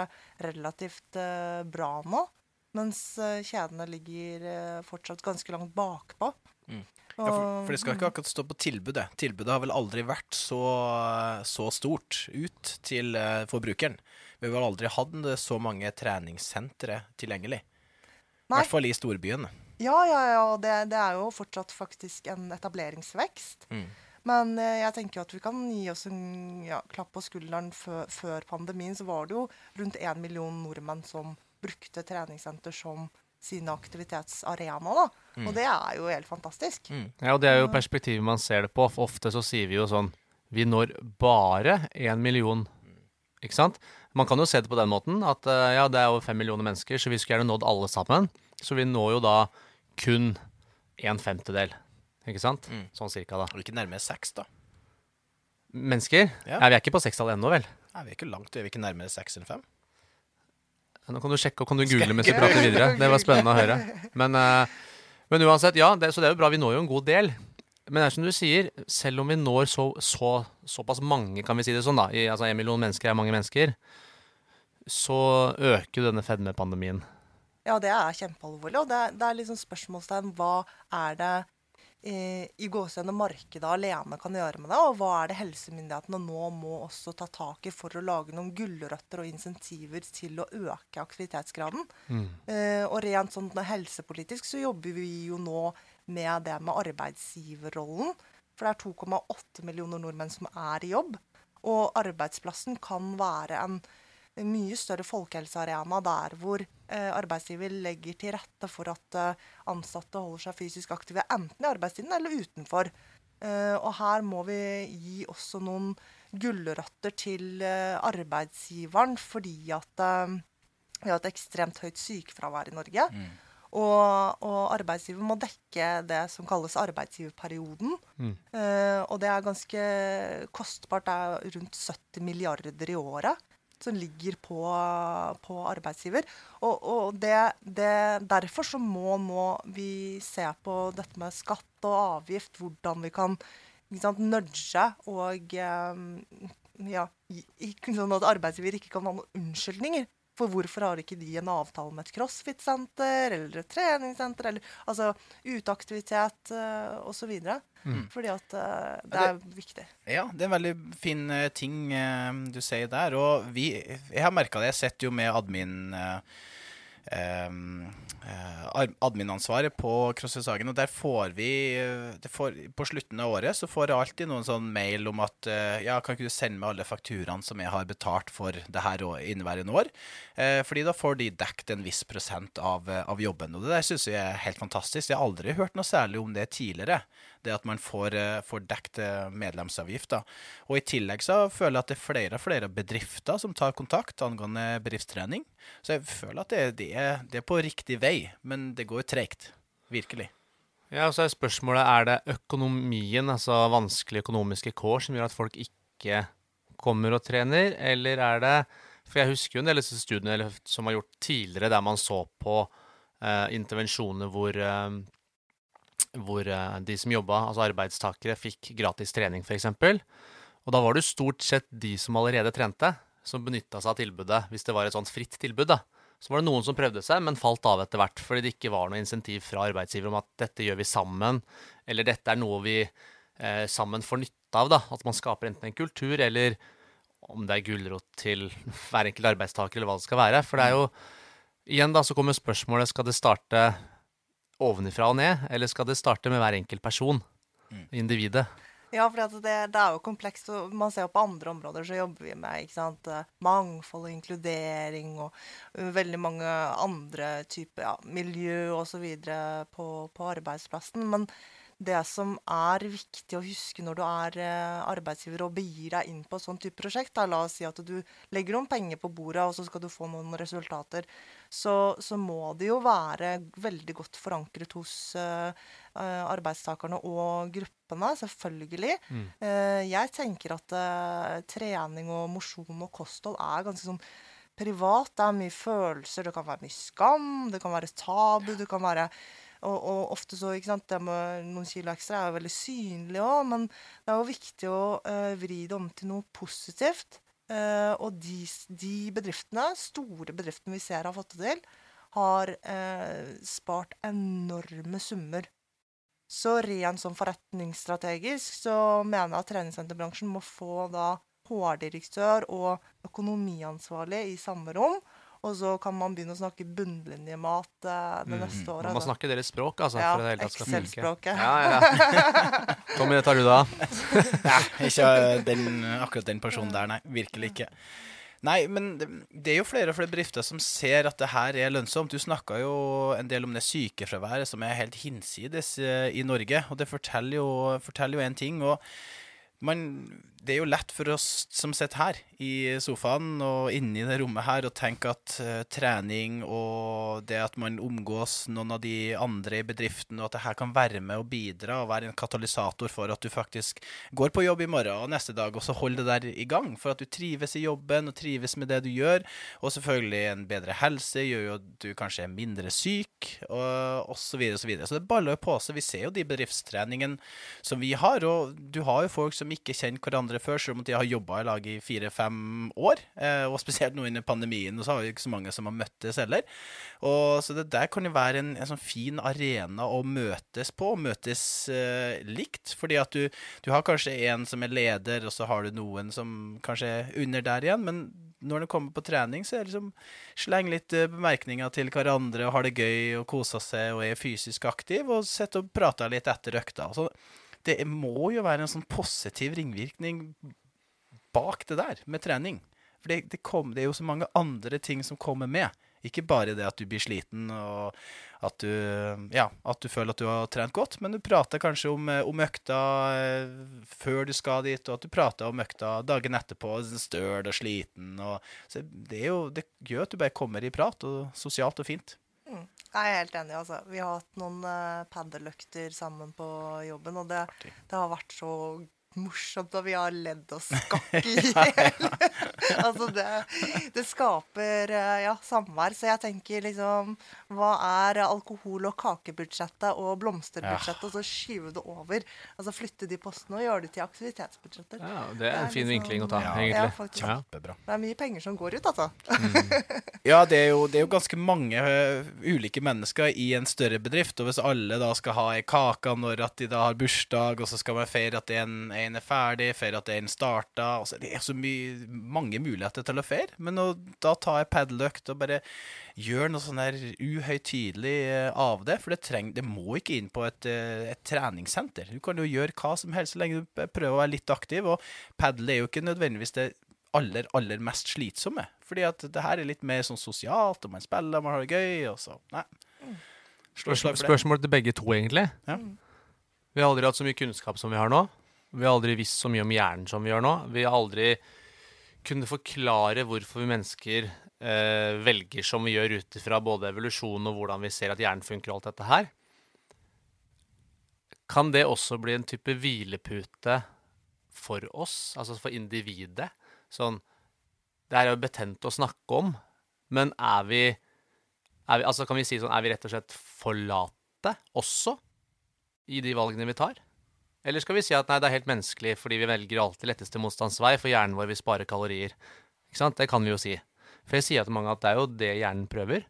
relativt uh, bra nå. Mens uh, kjedene ligger fortsatt ganske langt bakpå. Mm. Ja, for, for det skal ikke akkurat stå på tilbudet. Tilbudet har vel aldri vært så, så stort ut til eh, forbrukeren. Vi har vel aldri hatt så mange treningssentre tilgjengelig. I hvert fall i storbyene. Ja, ja, ja. og Det, det er jo fortsatt faktisk en etableringsvekst. Mm. Men eh, jeg tenker jo at vi kan gi oss en ja, klapp på skulderen før, før pandemien. Så var det jo rundt én million nordmenn som brukte treningssenter som sine aktivitetsarena. da. Og det er jo helt fantastisk. Mm. Ja, og det er jo perspektivet man ser det på. For ofte så sier vi jo sånn Vi når bare én million. Ikke sant? Man kan jo se det på den måten at eh, ja, det er over fem millioner mennesker, så vi skulle gjerne nådd alle sammen. Så vi når jo da kun en femtedel. Ikke sant? Mm. Sånn cirka, da. Og ikke nærmere seks, da. Mennesker? Ja. Ja. vi er ikke på sekstallet ennå, vel? Nei, vi er ikke langt, vi er ikke nærmere seks enn fem. Nå kan du sjekke og kan du google mens vi prater videre. Det var spennende å høre. Men, eh, men uansett, ja, det, så det er jo bra. Vi når jo en god del. Men det er som du sier, selv om vi når så, så, såpass mange, kan vi si det sånn, da, i, altså en million mennesker er mange mennesker, så øker jo denne fedmepandemien. Ja, det er kjempealvorlig. Og det, er- det er liksom spørsmålstegn hva er det i gåsehudene markedet alene kan gjøre med det, og hva er det helsemyndighetene nå må også ta tak i for å lage noen gulrøtter og insentiver til å øke aktivitetsgraden. Eh, og rent sånn helsepolitisk så jobber vi jo nå med det med arbeidsgiverrollen. For det er 2,8 millioner nordmenn som er i jobb. Og arbeidsplassen kan være en mye større folkehelsearena der hvor eh, arbeidsgiver legger til rette for at eh, ansatte holder seg fysisk aktive enten i arbeidstiden eller utenfor. Eh, og her må vi gi også noen gulrøtter til arbeidsgiveren fordi at vi har et ekstremt høyt sykefravær i Norge. Og, og arbeidsgiver må dekke det som kalles arbeidsgiverperioden. Eh, og det er ganske kostbart. Det er rundt 70 milliarder i året som ligger på, på arbeidsgiver. Og, og det, det, derfor så må nå vi se på dette med skatt og avgift, hvordan vi kan sant, nudge og eh, ja, sånn at arbeidsgiver ikke kan ha noen unnskyldninger. For hvorfor har ikke de en avtale med et crossfit-senter eller et treningssenter? eller altså Uteaktivitet uh, osv. Fordi at uh, det er viktig. Ja, det er en veldig fin eh, ting uh, du sier der. Og vi, jeg har merka det. Jeg sitter jo med admin eh, eh, ar- adminansvaret på CrossFit Sagen. og der får vi eh, får, På slutten av året så får jeg alltid noen sånn mail om at eh, ja, kan ikke du sende meg alle fakturaene som jeg har betalt for det her inneværende år? Eh, fordi da får de dekket en viss prosent av, eh, av jobben. Og det der syns jeg er helt fantastisk. Jeg har aldri hørt noe særlig om det tidligere. Det at man får, eh, får dekket eh, medlemsavgifter. Og i tillegg så føler jeg at det er flere og flere bedrifter som tar kontakt angående bedriftstrening. Så jeg føler at det, det, er, det er på riktig vei, men det går treigt. Virkelig. Ja, og så er spørsmålet er det økonomien, altså vanskelige økonomiske kår, som gjør at folk ikke kommer og trener, eller er det For jeg husker jo en del av studiene som var gjort tidligere, der man så på eh, intervensjoner hvor, eh, hvor eh, de som jobba, altså arbeidstakere, fikk gratis trening, f.eks. Og da var det jo stort sett de som allerede trente, som benytta seg av tilbudet, hvis det var et sånt fritt tilbud. da. Så var det noen som prøvde seg, men falt av etter hvert fordi det ikke var noe insentiv fra arbeidsgiver om at dette gjør vi sammen, eller dette er noe vi eh, sammen får nytte av. da, At man skaper enten en kultur eller om det er gulrot til hver enkelt arbeidstaker, eller hva det skal være. For det er jo Igjen da, så kommer spørsmålet skal det starte ovenifra og ned, eller skal det starte med hver enkelt person? Individet. Ja, for det, det er jo komplekst. og Man ser jo på andre områder så jobber vi med ikke sant, eh, mangfold og inkludering og eh, veldig mange andre typer ja, miljø osv. På, på arbeidsplassen. Men det som er viktig å huske når du er eh, arbeidsgiver og begir deg inn på et sånt type prosjekt, da, la oss si at du legger noen penger på bordet, og så skal du få noen resultater, så, så må det jo være veldig godt forankret hos eh, arbeidstakerne og gruppene, selvfølgelig. Eh, jeg tenker at uh, trening og mosjon og kosthold er ganske sånn privat. Det er mye følelser, det kan være mye skam, det kan være tabu, det kan være og, og ofte så, ikke sant, det med noen kilo ekstra er jo veldig synlig òg, men det er jo viktig å uh, vri det om til noe positivt. Eh, og de, de bedriftene, store bedriftene vi ser har fått det til, har uh, spart enorme summer. Så rent sånn forretningsstrategisk så mener jeg at treningssenterbransjen må få da HR-direktør og økonomiansvarlig i samme rom. Og så kan man begynne å snakke bunnlinjemat det det neste året. Man må snakke deres språk, altså. Ja, for det. Excel-språket. Ja, ja. Tommy, det tar du da. Nei, ikke den, akkurat den personen der, nei. Virkelig ikke. Nei, men det, er jo flere og flere bedrifter som ser at det her er lønnsomt. Du snakka jo en del om det sykefraværet som er helt hinsides eh, i Norge, og det forteller jo, en ting. og man, det er jo lett for oss som sitter her i sofaen og inne i det rommet her og tenke at uh, trening og det at man omgås noen av de andre i bedriften, og at det her kan være med og bidra og være en katalysator for at du faktisk går på jobb i morgen og neste dag, og så holder det der i gang. For at du trives i jobben og trives med det du gjør. Og selvfølgelig en bedre helse gjør jo at du kanskje er mindre syk, og osv. Så, videre, så, så det baller jo på seg. Vi ser jo de bedriftstreningen som vi har, og du har jo folk som ikke kjenner hverandre før, selv om de har jobba i lag i fire-fem år. Eh, og spesielt nå under pandemien, og så har vi ikke så mange som har møttes heller. Og Så det der kan jo være en, en sånn fin arena å møtes på, møtes eh, likt. Fordi at du, du har kanskje en som er leder, og så har du noen som kanskje er under der igjen. Men når det kommer på trening, så er det liksom sleng litt eh, bemerkninger til hverandre og har det gøy og koser seg og er fysisk aktiv og sitter og prater litt etter økta. Så det må jo være en sånn positiv ringvirkning bak det der med trening. For det, det, kom, det er jo så mange andre ting som kommer med. Ikke bare det at du blir sliten og at du, ja, at du føler at du har trent godt, men du prater kanskje om, eh, om økta eh, før du skal dit, og at du prater om økta dagen etterpå, støl og sliten. Og, så det, jo, det gjør at du bare kommer i prat, og sosialt og fint. Jeg er helt enig. altså. Vi har hatt noen uh, paddeløkter sammen på jobben, og det, det har vært så morsomt, og vi har ledd oss skakk i hjel. altså, det, det skaper eh, ja, samvær. Så jeg tenker liksom Hva er alkohol- og kakebudsjettet og blomsterbudsjettet, og så skyve det over? Altså flytte de postene og gjøre det til aktivitetsbudsjetter. Ja, det er en fin liksom- vinkling å ta, Ja. egentlig. Ja, Kjempebra. Det er mye penger som går ut, altså. Ja, det er, jo, det er jo ganske mange ø, ulike mennesker i en større bedrift. Og hvis alle da skal ha ei kake når at de da har bursdag, og så skal man feire at en, en er ferdig, feire at en starta altså, Det er så mange muligheter til å feire. Men å da tar jeg padeløkt og bare gjør noe sånn der uhøytidelig av det, for det, treng, det må ikke inn på et, et treningssenter. Du kan jo gjøre hva som helst så lenge du prøver å være litt aktiv. Og padel er jo ikke nødvendigvis det aller, aller mest slitsomme. Fordi at det her er litt mer sånn sosialt, og man spiller, man har det gøy, og så Nei. Det. Spørsmål til begge to, egentlig. Ja. Vi har aldri hatt så mye kunnskap som vi har nå. Vi har aldri visst så mye om hjernen som vi gjør nå. Vi har aldri kunnet forklare hvorfor vi mennesker eh, velger som vi gjør ut ifra både evolusjon og hvordan vi ser at hjernen funker og alt dette her. Kan det også bli en type hvilepute for oss, altså for individet? Sånn Det er jo betent å snakke om, men er vi, er vi Altså, kan vi si sånn Er vi rett og slett for late også i de valgene vi tar? Eller skal vi si at nei, det er helt menneskelig fordi vi velger alltid letteste motstandsvei, for hjernen vår vil spare kalorier? Ikke sant? Det kan vi jo si. For jeg sier til mange at det er jo det hjernen prøver.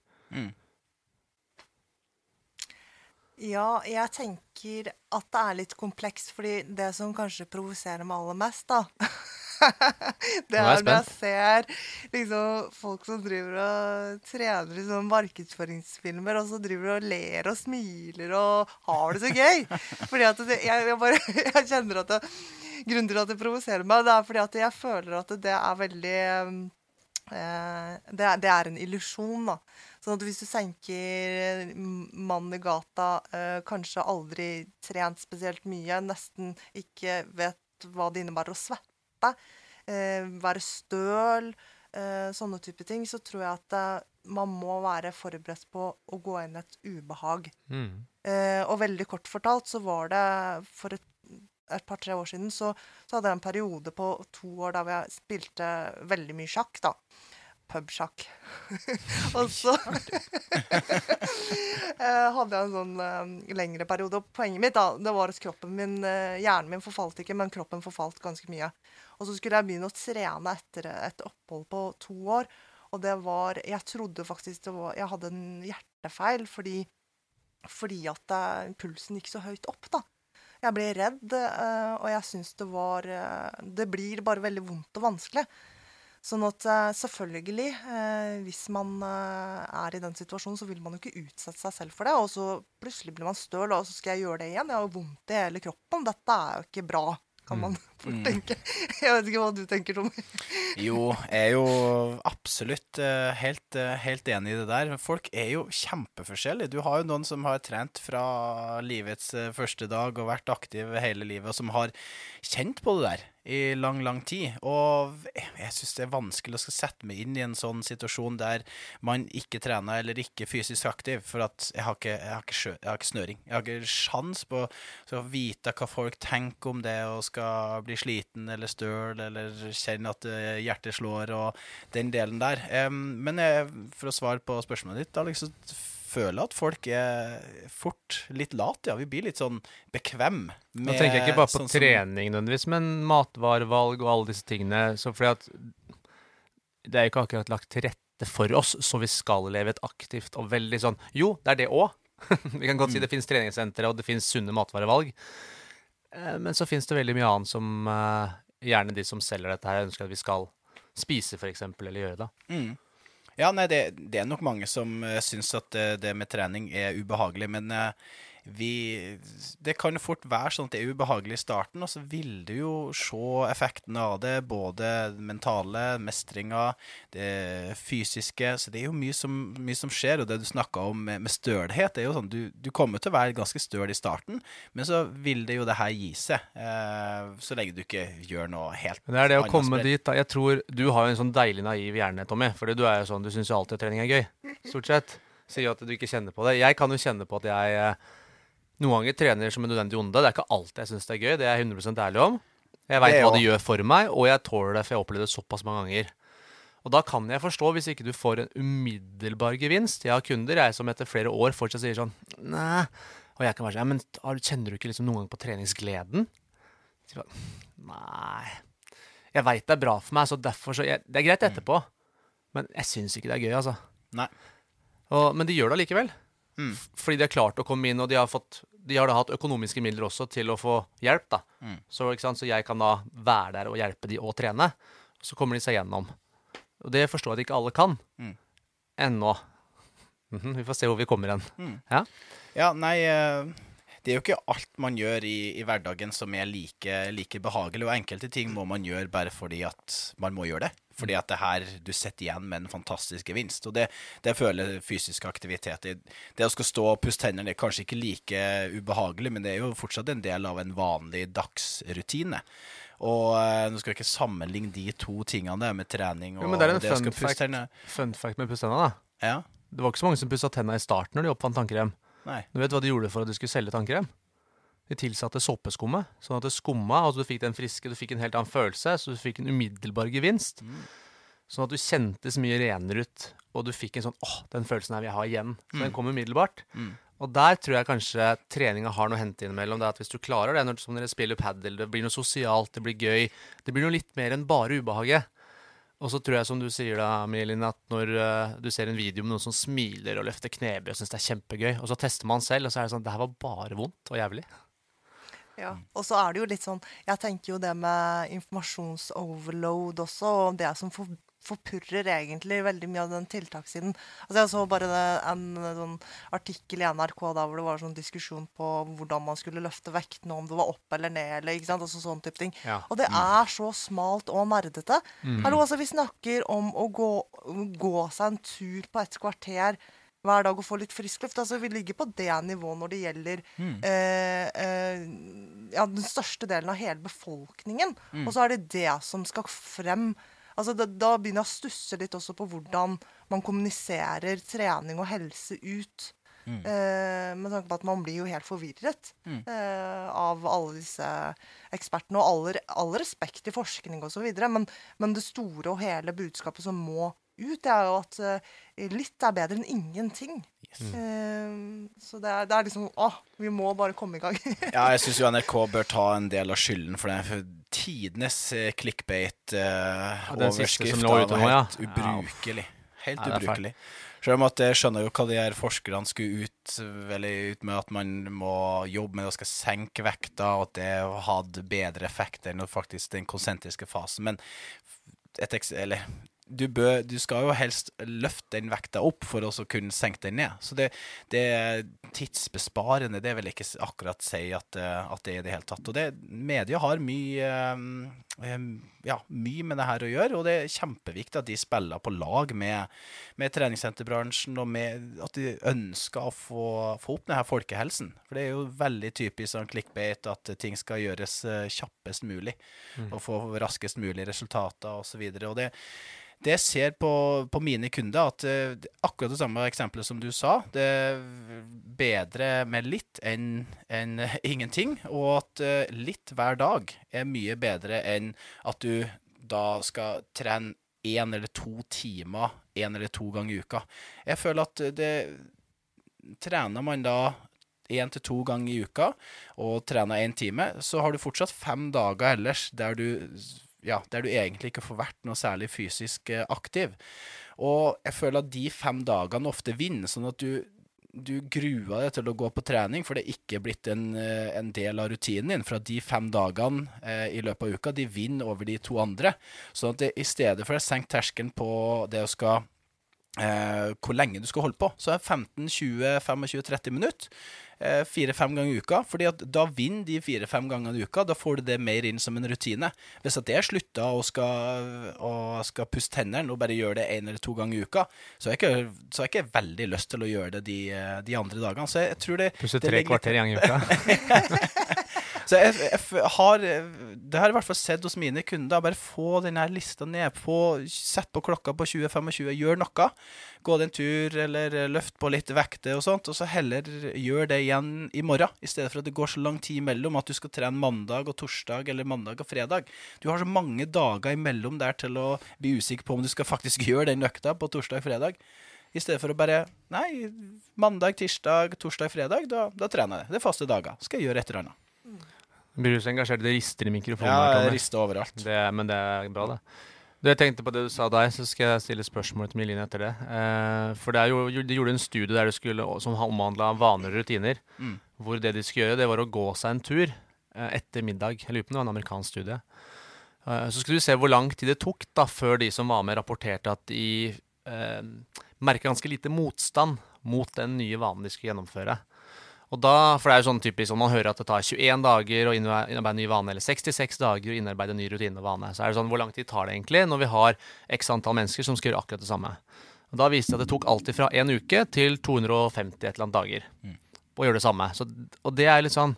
Ja, jeg tenker at det er litt komplekst, fordi det som kanskje provoserer meg aller mest, da Det er når jeg ser liksom, folk som driver og trener sånne markedsføringsfilmer, og så driver og ler og smiler og har det så gøy. Fordi at det, jeg, jeg bare jeg kjenner at det, Grunnen til at det provoserer meg, det er fordi at jeg føler at det er veldig Eh, det, er, det er en illusjon, da. Sånn at hvis du senker mannen i gata, eh, kanskje aldri trent spesielt mye, nesten ikke vet hva det innebærer å svette, eh, være støl, eh, sånne type ting, så tror jeg at eh, man må være forberedt på å gå inn i et ubehag. Mm. Eh, og veldig kort fortalt så var det for et, et par-tre år siden så, så hadde jeg en periode på to år der jeg spilte veldig mye sjakk, da. Pubsjakk. og så hadde jeg en sånn uh, lengre periode. Og poenget mitt da, det var at kroppen min, uh, hjernen min forfalt ikke, men kroppen forfalt ganske mye. Og så skulle jeg begynne å trene etter et opphold på to år. Og det var Jeg trodde faktisk det var Jeg hadde en hjertefeil fordi fordi at eh, pulsen gikk så høyt opp, da. Jeg ble redd, eh, og jeg syns det var eh, Det blir bare veldig vondt og vanskelig. Sånn at selvfølgelig, hvis man er i den situasjonen, så vil man jo ikke utsette seg selv for det. Og så plutselig blir man støl, og så skal jeg gjøre det igjen. Jeg har jo vondt i hele kroppen. Dette er jo ikke bra, kan man fort tenker Jeg vet ikke hva du tenker, Tommy. Jo, jeg er jo absolutt eh, helt, eh, helt enig i det der. Folk er jo kjempeforskjellige. Du har jo noen som har trent fra livets eh, første dag og vært aktiv hele livet, og som har kjent på det der i lang, lang tid. Og jeg syns det er vanskelig å skal sette meg inn i en sånn situasjon der man ikke trener eller ikke er fysisk aktiv, for at jeg har ikke, jeg har ikke, sjø, jeg har ikke snøring. Jeg har ikke sjans på å vite hva folk tenker om det og skal bli sliten eller støl eller kjenner at eh, hjertet slår og den delen der. Men jeg, for å svare på spørsmålet ditt, Alex, så føler at folk er fort litt late. Ja, vi blir litt sånn bekvem Nå tenker jeg ikke bare på sånn trening nødvendigvis, men matvarevalg og alle disse tingene. Så fordi at det er ikke akkurat lagt til rette for oss, så vi skal leve et aktivt og veldig sånn Jo, det er det òg. vi kan godt si det finnes treningssentre, og det finnes sunne matvarevalg. Eh, Men så finnes det veldig mye annet som eh, gjerne de som selger dette her, ønsker at vi skal spise, f.eks., eller gjøre det. Mm. Ja, nei, det, det er nok mange som uh, syns at det, med trening er ubehagelig, men vi Det kan jo fort være sånn at det er ubehagelig i starten, og så vil du jo se effekten av det, både mentale, mestringa, det fysiske. Så det er jo mye som, mye som skjer, og det du snakka om med, med stølhet, er jo sånn du, du kommer til å være ganske støl i starten, men så vil det jo det her gi seg, eh, så lenge du ikke gjør noe helt Men det er det å komme dit da. Jeg tror Du har jo en sånn deilig naiv hjerne, Tommy. Fordi du er jo sånn, du syns jo alltid at trening er gøy. Stort sett. Sier jo at du ikke kjenner på det. Jeg kan jo kjenne på at jeg eh, noen ganger trener som en nødvendig onde. Det er ikke alltid jeg syns det er gøy. Det er jeg 100% ærlig om. Jeg veit hva det gjør for meg, og jeg tåler det, for jeg har opplevd det såpass mange ganger. Og da kan jeg forstå hvis ikke du får en umiddelbar gevinst. Jeg har kunder jeg som etter flere år fortsatt sier sånn Nei. Og jeg kan være sånn ja, men Kjenner du ikke liksom noen gang på treningsgleden? Så Nei. Jeg veit det er bra for meg, så derfor så jeg, Det er greit etterpå, men jeg syns ikke det er gøy, altså. Nei. Og, men de gjør det allikevel. Mm. Fordi de har klart å komme inn, og de har, fått, de har da hatt økonomiske midler også til å få hjelp. da. Mm. Så, så jeg kan da være der og hjelpe de og trene. Og så kommer de seg gjennom. Og det forstår jeg at ikke alle kan. Mm. Ennå. Mhm, vi får se hvor vi kommer hen. Mm. Ja? Ja, nei eh, Det er jo ikke alt man gjør i, i hverdagen som er like, like behagelig, og enkelte ting må man gjøre bare fordi at man må gjøre det. Fordi at det her du sitter igjen med en fantastisk gevinst. Og det, det føler fysisk aktivitet. Det, det å skal stå og pusse tennene er kanskje ikke like ubehagelig, men det er jo fortsatt en del av en vanlig dagsrutine. Og eh, nå skal jeg ikke sammenligne de to tingene der med trening og Jo, men det er en det fun pusse fact, fun fact med pusstenna, da. Ja, Det var ikke så mange som pussa tennene i starten når de oppfant tannkrem. nei. Du vet hva de gjorde for at de skulle selge tannkrem? De tilsatte såpeskummet, sånn at det skumma, og så du fikk den friske, du fikk en helt annen følelse, så du fikk en umiddelbar gevinst. Sånn at du kjentes mye renere ut, og du fikk en sånn åh, den følelsen her vil jeg ha igjen. Så den kom umiddelbart. Mm. Og der tror jeg kanskje treninga har noe å hente innimellom. Det er at hvis du klarer det, når, som dere spiller padel, det blir noe sosialt, det blir gøy, det blir noe litt mer enn bare ubehaget. Og så tror jeg, som du sier da, Mielin, at når uh, du ser en video med noen som smiler og løfter knebøy og syns det er kjempegøy, og så tester man selv, og så er det sånn Det her var bare vondt og jævlig. Ja. Og så er det jo litt sånn Jeg tenker jo det med informasjonsoverload også, og det som for, forpurrer egentlig veldig mye av den tiltakssiden. Altså Jeg så bare en, en sånn artikkel i NRK da hvor det var sånn diskusjon på hvordan man skulle løfte vektene, om det var opp eller ned, eller ikke sant, altså sånn type ting. Ja. Og det er så smalt og nerdete. Hallo, altså Vi snakker om å gå, gå seg en tur på et kvarter hver dag og få litt frisk luft. Altså, vi ligger på det nivået når det gjelder eh, eh, ja, den største delen av hele befolkningen. Og så er det det som skal frem. Altså, da, da begynner jeg å stusse litt også på hvordan man kommuniserer trening og helse ut. Eh, med tanke på at man blir jo helt forvirret eh, av alle disse ekspertene. Og all respekt til forskning osv., men, men det store og hele budskapet som må ut, det er jo at eh, litt er bedre enn ingenting. Eh, så det er, det er liksom Å, vi må bare komme i gang. Ja, jeg syns jo NRK bør ta en del av skylden for det. For tidenes eh, clickbait-overskrift Uh, ja, var nå, ja. helt ubrukelig. Helt Ja, det ubrukelig. Selv om at jeg skjønner jo hva de her forskerne skulle ut, veldig ut med at man må jobbe med å skal senke vekta, og at det hadde bedre effekt enn faktisk den konsentriske fasen. Men et eks eller, du, bør, du skal jo helst løfte den vekta opp for å kunne senke den ned. Så det, det er tidsbesparende, det vil jeg ikke akkurat si at, eh, at det er i det hele tatt. Og det, media har mye, eh, ja, mye med det her å gjøre, og det er kjempeviktig at de spiller på lag med, med treningssenterbransjen, og med at de ønsker å få, få opp denne folkehelsen. For det er jo veldig typisk sånn clickbait at ting skal gjøres eh, kjappest mulig, og få raskest mulig resultater osv. Og, så og det det jeg ser på, på mine kunder, at uh, akkurat det samme eksempelet som du sa. Det er bedre med litt enn enn ingenting, og at uh, litt hver dag er mye bedre enn at du da skal trene én eller to timer én eller to ganger i uka. Jeg føler at det Trener man da én til to ganger i uka og trener én time, så har du fortsatt fem dager ellers der du ja, der du egentlig ikke får vært noe særlig fysisk eh, aktiv. Og jeg føler at de fem dagene ofte vinner, sånn at du, du gruer deg til å gå på trening, for det er ikke blitt en, eh, en del av rutinen din. For at de fem dagene eh, i løpet av uka, de vinner over de to andre. Sånn at det, i stedet for å senke terskelen på det å skal eh, hvor lenge du skal holde på. Så er 15-20-25-30 minutter. Eh, Fire-fem ganger i uka. fordi at da vinner de fire-fem gangene i uka. Da får du det mer inn som en rutine. Hvis at jeg slutter og skal, og skal pusse tennene og bare gjøre det én eller to ganger i uka, så har jeg ikke, jeg ikke veldig lyst til å gjøre det de, de andre dagene. Så jeg tror det Pusse tre det kvarter i gang i uka. så jeg, jeg har Det har jeg i hvert fall sett hos mine kunder. Bare få denne lista ned. Få, sett på klokka på 20-25, gjør noe. Gå deg en tur, eller eh, løft på litt vekter og sånt. Og så heller gjør det igjen i morgen, i stedet for at det går så lang tid imellom at du skal trene mandag og torsdag eller mandag og fredag. Du har så mange dager imellom der til å bli usikker på om du skal faktisk gjøre den økta på torsdag og fredag. I stedet for å bare Nei, mandag, tirsdag, torsdag, fredag, da, da trener jeg. Det er faste dager. Skal jeg gjøre et eller annet. Blir du så engasjert? Det rister i mikrofonen. Ja, det rister overalt. Det, men det er bra, det. Du, jeg tenkte på det du sa deg, så skal jeg stille spørsmål til Miline etter det. Eh, for det jo, de gjorde en studie der det skulle, som omhandla vaner og rutiner. Mm. Hvor det de skulle gjøre, det var å gå seg en tur eh, etter middag. Jeg lurer på om det var en amerikansk studie. Eh, så skulle du se hvor lang tid det tok da, før de som var med, rapporterte at de eh, merka ganske lite motstand mot den nye vanen de skulle gjennomføre. Og da, For det er jo sånn typisk om man hører at det tar 21 dager å innarbeide ny vane, eller 66 dager å innarbeide ny rutine og vane. Så er det sånn, Hvor lang tid tar det egentlig når vi har x antall mennesker som skal gjøre akkurat det samme? Og Da viste det at det tok alltid fra én uke til 250 et eller annet dager å gjøre det samme. Så, og det er litt sånn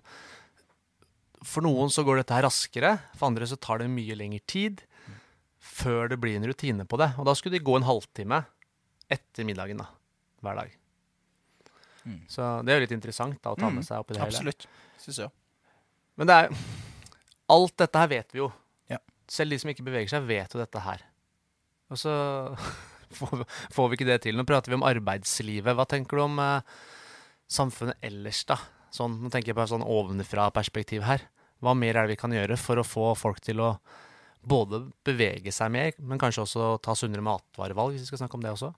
For noen så går dette her raskere, for andre så tar det mye lengre tid før det blir en rutine på det. Og da skulle de gå en halvtime etter middagen da, hver dag. Så det er jo litt interessant da, å ta med seg oppi det hele. Absolutt. Syns jeg. Men det er Alt dette her vet vi jo. Ja. Selv de som ikke beveger seg, vet jo dette her. Og så får, får vi ikke det til. Nå prater vi om arbeidslivet. Hva tenker du om eh, samfunnet ellers, da? Sånn, nå tenker jeg på et sånn ovenfra-perspektiv her. Hva mer er det vi kan gjøre for å få folk til å både bevege seg mer, men kanskje også ta sunnere matvarevalg, hvis vi skal snakke om det også?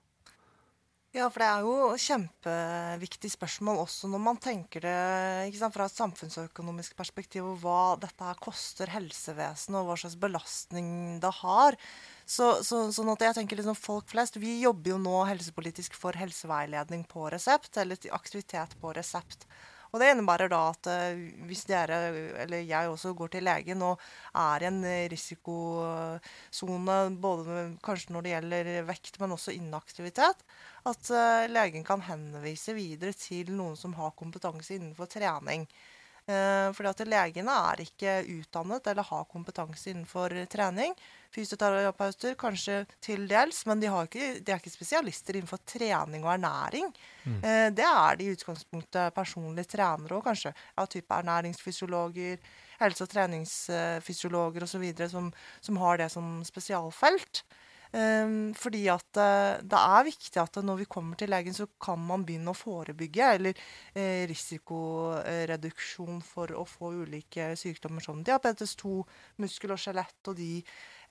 Ja, for det er jo kjempeviktig spørsmål også når man tenker det sant, fra et samfunnsøkonomisk perspektiv, og hva dette her koster helsevesenet, og hva slags belastning det har. Så, så, sånn at jeg tenker liksom folk flest, Vi jobber jo nå helsepolitisk for helseveiledning på resept, eller aktivitet på resept. Og det innebærer da at eh, hvis dere, eller jeg også, går til legen og er i en risikosone, både kanskje når det gjelder vekt, men også inaktivitet, at uh, legen kan henvise videre til noen som har kompetanse innenfor trening. Uh, fordi at legene er ikke utdannet eller har kompetanse innenfor trening. Fysioterapeuter kanskje til dels, men de, har ikke, de er ikke spesialister innenfor trening og ernæring. Eh, det er de i utgangspunktet personlige trenere og kanskje ja, type ernæringsfysiologer, helse- og treningsfysiologer osv. Som, som har det som spesialfelt. Um, fordi at eh, det er viktig at når vi kommer til legen, så kan man begynne å forebygge, eller eh, risikoreduksjon for å få ulike sykdommer som diabetes 2, muskel og skjelett og de,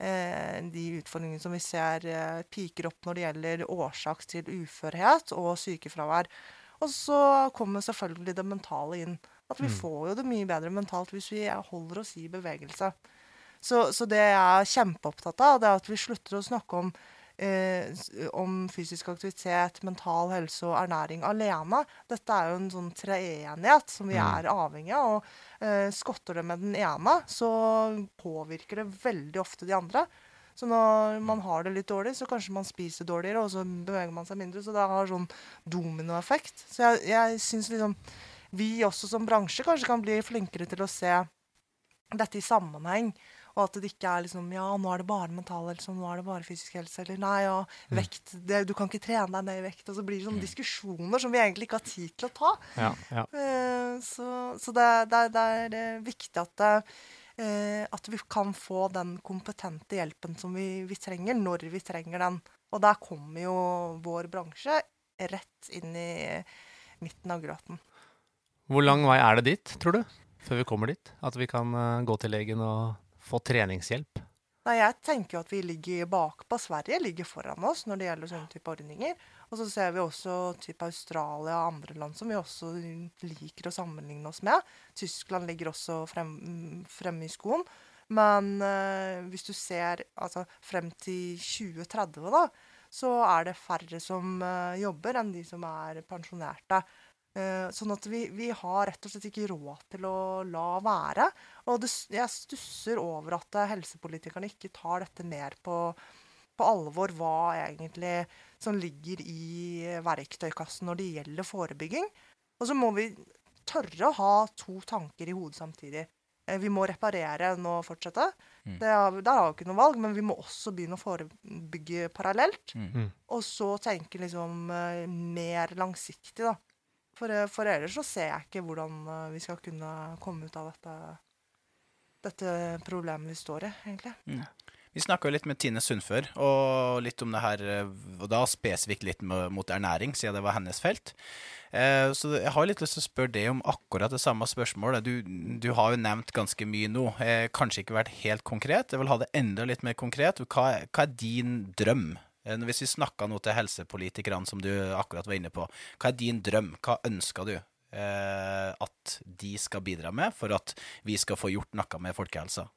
eh, de utfordringene som vi ser eh, piker opp når det gjelder årsak til uførhet og sykefravær. Og så kommer selvfølgelig det mentale inn. At vi får jo det mye bedre mentalt hvis vi holder oss i bevegelse. Så, så det jeg er kjempeopptatt av, det er at vi slutter å snakke om, eh, om fysisk aktivitet, mental helse og ernæring alene. Dette er jo en sånn treenighet som vi er avhengig av. Og eh, skotter det med den ene, så påvirker det veldig ofte de andre. Så når man har det litt dårlig, så kanskje man spiser dårligere, og så beveger man seg mindre. Så det har sånn dominoeffekt. Så jeg, jeg syns liksom vi også som bransje kanskje kan bli flinkere til å se dette i sammenheng. Og at det ikke er liksom Ja, nå er det bare mental helse, og nå er det bare fysisk helse. Eller nei, ja, vekt det, Du kan ikke trene deg ned i vekt. Og så blir det sånne diskusjoner som vi egentlig ikke har tid til å ta. Ja, ja. Eh, Så, så det, det, det er eh, viktig at, eh, at vi kan få den kompetente hjelpen som vi, vi trenger, når vi trenger den. Og der kommer jo vår bransje rett inn i midten av grøten. Hvor lang vei er det dit, tror du? Før vi kommer dit? At vi kan gå til legen og få treningshjelp? Nei, jeg tenker jo at vi ligger bakpå. Sverige ligger foran oss når det gjelder sånne type ordninger. Og så ser vi også type Australia og andre land som vi også liker å sammenligne oss med. Tyskland ligger også frem, fremme i skoen. Men øh, hvis du ser altså, frem til 2030, da, så er det færre som øh, jobber enn de som er pensjonerte. Eh, sånn at vi, vi har rett og slett ikke råd til å la være. Og det, jeg stusser over at eh, helsepolitikerne ikke tar dette mer på, på alvor, hva egentlig som ligger i verktøykassen når det gjelder forebygging. Og så må vi tørre å ha to tanker i hodet samtidig. Eh, Vi må reparere nå og fortsette. Det har, der har vi ikke noe valg, men vi må også begynne å forebygge parallelt. Mm. Og så tenke liksom mer langsiktig, da. For, eh, for ellers så ser jeg ikke hvordan eh, vi skal kunne komme ut av dette, dette problemet vi står i, egentlig. Vi snakka litt med Tine Sundfør, og litt om det her, eh, og da spesifikt litt mot ernæring, siden det var hennes felt. Så jeg har litt lyst til å spørre deg om akkurat det samme spørsmålet. Du, du har jo nevnt ganske mye nå. Kanskje ikke vært helt konkret. Jeg vil ha det enda litt mer konkret. Hva, hva er din drøm? Eh, Hvis vi snakker nå til helsepolitikerne, som du akkurat var inne på. Hva er din drøm? Hva ønsker du eh, at de skal bidra med for at vi skal få gjort noe med folkehelsa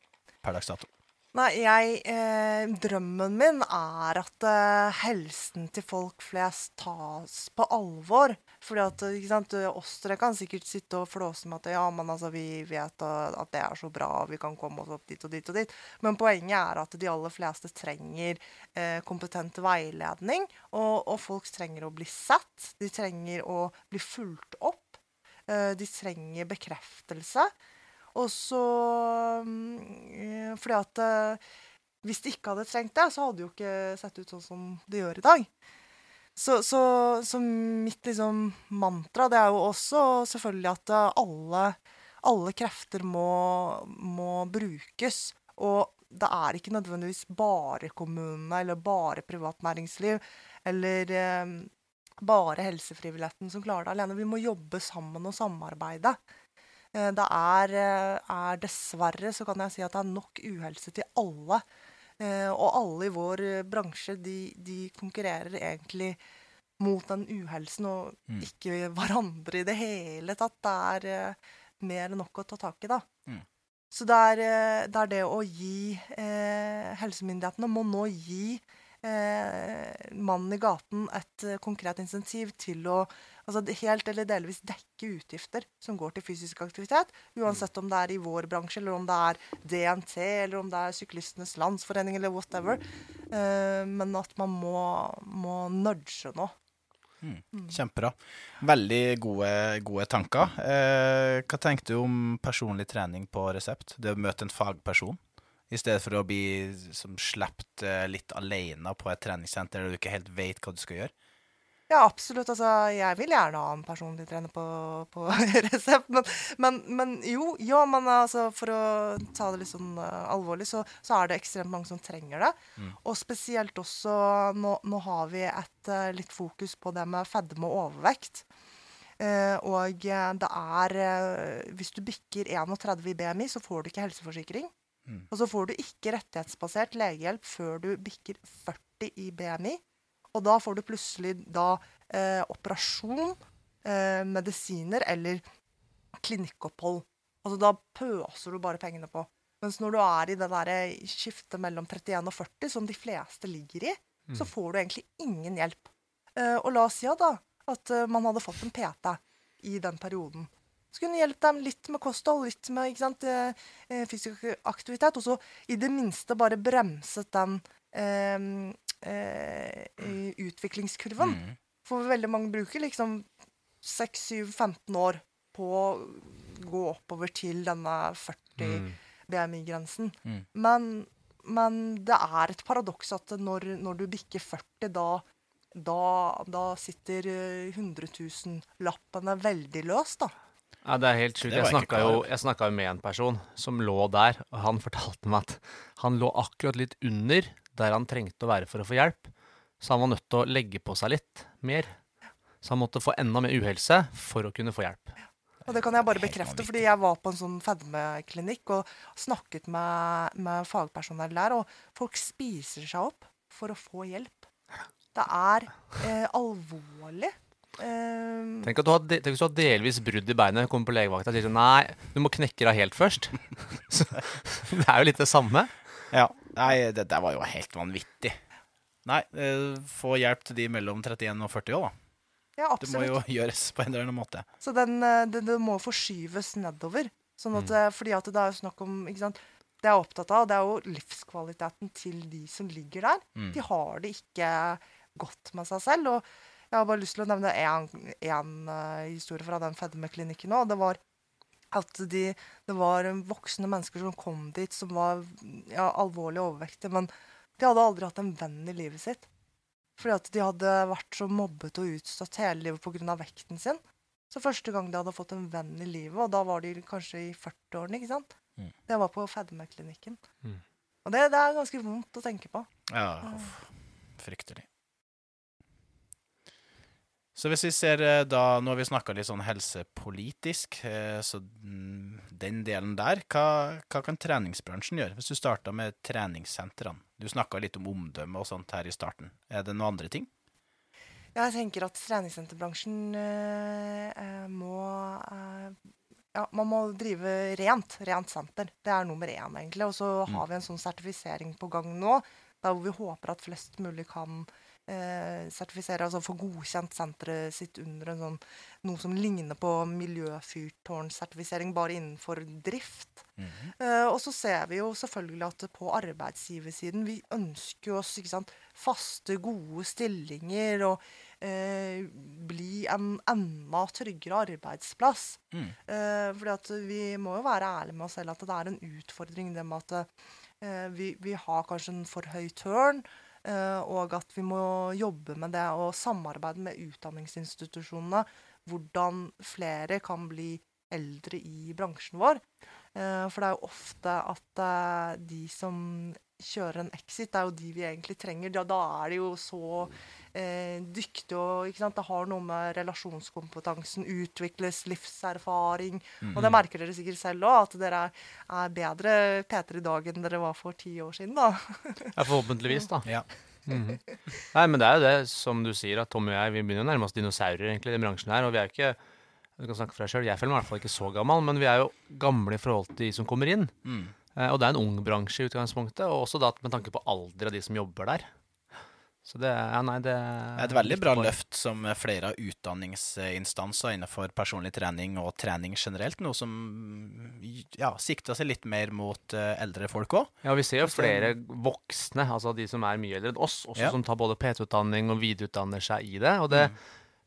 per dags dato? Nei, jeg eh, Drømmen min er at eh, helsen til folk flest tas på alvor. Fordi at eh, ikke sant, oss dere kan sikkert sitte og flåse med at ja, men altså, vi vet eh, at det er så bra, vi kan komme oss opp dit og dit og dit. Men poenget er at de aller fleste trenger eh, kompetent veiledning. Og, og folk trenger å bli sett. De trenger å bli fulgt opp. Eh, de trenger bekreftelse. Og så mm, eh, Fordi at eh, hvis de ikke hadde trengt det, så hadde det jo ikke sett ut sånn som det gjør i dag. Så, så, så mitt liksom mantra, det er jo også selvfølgelig at eh, alle, alle krefter må, må brukes. Og det er ikke nødvendigvis bare kommunene eller bare privat næringsliv eller eh, bare helsefrivilligheten som klarer det alene. Vi må jobbe sammen og samarbeide. Eh, Det er, eh, er dessverre så kan jeg si at det er nok uhelse til alle. Eh, Og alle i vår bransje de, de konkurrerer egentlig mot den uhelsen, og Mm. ikke hverandre i det hele tatt. Det er mer enn nok å ta tak i, da. Mm. Så det er, det er det å gi eh, Helsemyndighetene må nå gi eh, mannen i gaten et konkret insentiv til å altså helt eller delvis dekke utgifter som går til fysisk aktivitet. Uansett om det er i vår bransje, eller om det er DNT, eller om det er Syklistenes Landsforening, eller whatever. Eh, men at man må, må nudge nå. Kjempebra. Veldig gode, gode tanker. Eh, hva tenker du om personlig trening på resept? Det å møte en fagperson, i stedet for å bli som sluppet eh, litt alene på et treningssenter der du ikke helt vet hva du skal gjøre? Ja, absolutt. Altså, jeg vil gjerne ha en personlig trener på, på resept. Men, men, men jo, ja, men altså, for å ta det litt sånn uh, alvorlig, så, så er det ekstremt mange som trenger det. Og spesielt også nå, nå har vi et uh, litt fokus på det med fedme og overvekt. Uh, og det er Hvis du bikker 31 i BMI, så får du ikke helseforsikring. Og så får du ikke rettighetsbasert legehjelp før du bikker 40 i BMI. Og da får du plutselig da eh, operasjon, eh, medisiner eller klinikkopphold. Altså da pøser du bare pengene på. Mens når du er i det der skiftet mellom 31 og 40, som de fleste ligger i, så får du egentlig ingen hjelp. Eh, og la oss si da at eh, man hadde fått en PT i den perioden. Så kunne hjelpe dem litt med kosthold, litt med sant, eh, eh, fysisk aktivitet, og så i det minste bare bremset den eh, eh, utviklingskurven. For veldig mange bruker liksom 6-7-15 år på å gå oppover til denne 40 BMI-grensen. Mm. Men, men det er et paradoks at når, når du bikker 40, da, da, da sitter eh, 100 000-lappene veldig løst, da. Ja, det er helt sjukt. Jeg snakka jo, jo med en person som lå der, og han fortalte meg at han lå akkurat litt under der han trengte å være for å få hjelp. Så han var nødt til å legge på seg litt mer. Så han måtte få enda mer uhelse for å kunne få hjelp. Og det kan jeg bare bekrefte, fordi jeg var på en sånn fedmeklinikk og snakket med, med fagpersonell der, og folk spiser seg opp for å få hjelp. Det er eh, alvorlig. Eh, Tenk at du har, de- tenk at du har delvis brudd i beinet, kommer på legevakta og sier sånn Nei, du må knekke deg helt først. Så, det er jo litt det samme. Ja. Nei, det der var jo helt vanvittig. Nei, eh, få hjelp til de mellom 31 og 40 år, da. ja, Det må jo gjøres på en eller annen måte. Så den, eh, det, det må forskyves nedover. Sånn at, mm. fordi at det er jo snakk om ikke sant? Det jeg er opptatt av, det er jo livskvaliteten til de som ligger der. De har det ikke godt med seg selv. Og jeg har bare lyst til å nevne én historie fra den fedmeklinikken òg. Det var at de, det var voksne mennesker som kom dit som var ja, alvorlig overvektige, men de hadde aldri hatt en venn i livet sitt. Fordi at de hadde vært så mobbet og utstått hele livet pga. vekten sin. Så første gang de hadde fått en venn i livet, og da var de kanskje i 40-årene, ikke sant? Mm. Det var på fedmeklinikken. Mm. Og det, det er ganske vondt å tenke på. Ja, uff. Fryktelig. Så hvis vi ser eh, da Nå har vi snakka litt sånn helsepolitisk, eh, så mm, den delen der Hva, hva kan treningsbransjen gjøre? Hvis du starta med treningssentrene. Du snakka litt om omdømme og sånt her i starten. Er det noen andre ting? Ja, Jeg tenker at treningssenterbransjen eh, eh, må eh, Ja, man må drive rent. Rent senter. Det er nummer én, egentlig. Og så har vi en sånn sertifisering på gang nå, der hvor vi håper at flest mulig kan eh, sertifisere, altså få godkjent senteret sitt under en sånn, noe som ligner på miljøfyrtårnsertifisering, bare innenfor drift. Eh, og så ser vi jo selvfølgelig at på arbeidsgiversiden Vi ønsker oss ikke sant, faste, gode stillinger og eh, bli en enda tryggere arbeidsplass. Mm. Eh, fordi at vi må jo være ærlige med oss selv at det er en utfordring det med at eh, vi, vi har kanskje en for høy tørn. Eh, og at vi må jobbe med det og samarbeide med utdanningsinstitusjonene. Hvordan flere kan bli eldre i bransjen vår. Eh, for det er jo ofte at eh, de som kjører en exit, det er jo de vi egentlig trenger. Da, da er de jo så eh, dyktige og ikke sant? Det har noe med relasjonskompetansen, utvikles livserfaring. Og det merker dere sikkert selv òg, at dere er, er bedre P3 i dag enn dere var for ti år siden. da. Ja, forhåpentligvis, da. Ja. Nei, men det er jo det, som du sier, at Tommy og jeg vi begynner å nærme oss dinosaurer egentlig i den bransjen her. Og vi er jo ikke Du kan snakke for deg sjøl, jeg føler meg i hvert fall ikke så gammel, men vi er jo gamle i forhold til de som kommer inn. Mm. Eh, og det er en ung bransje i utgangspunktet, og også da med tanke på alder av de som jobber der. Så det er Ja, nei, det Det er et veldig bra løft som flere av utdanningsinstanser innenfor personlig trening og trening generelt, noe som ja, sikter seg litt mer mot eh, eldre folk òg. Ja, vi ser jo flere voksne, altså de som er mye eldre enn oss, også Ja. som tar både PT-utdanning og videreutdanner seg i det. Og det,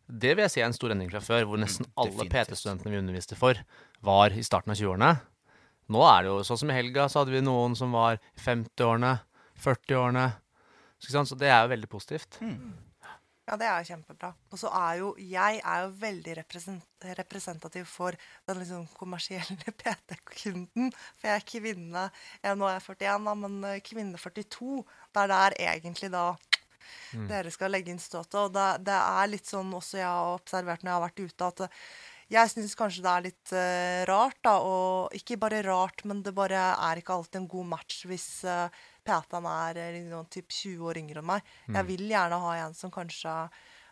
det vil jeg si er en stor endring fra før, hvor nesten alle Mm. PT-studentene vi underviste for, var i starten av 20-årene. Nå er det jo sånn som i helga, så hadde vi noen som var i 50-årene, 40-årene. Så det er jo veldig positivt. Ja, det er jo kjempebra. Og så er jo jeg er jo veldig representativ for den liksom kommersielle PT-kunden. For jeg er kvinne jeg, Nå er jeg 41, da, men eh, kvinne 42. Det er der egentlig da dere skal legge inn støtet. Og det, det er litt sånn også jeg har observert når jeg har vært ute, at eh, jeg syns kanskje det er litt uh, rart, da. Og ikke bare rart, men det bare er ikke alltid en god match hvis uh, PT-en er eh, liksom, typ 20 år yngre enn meg. Jeg vil gjerne ha en som kanskje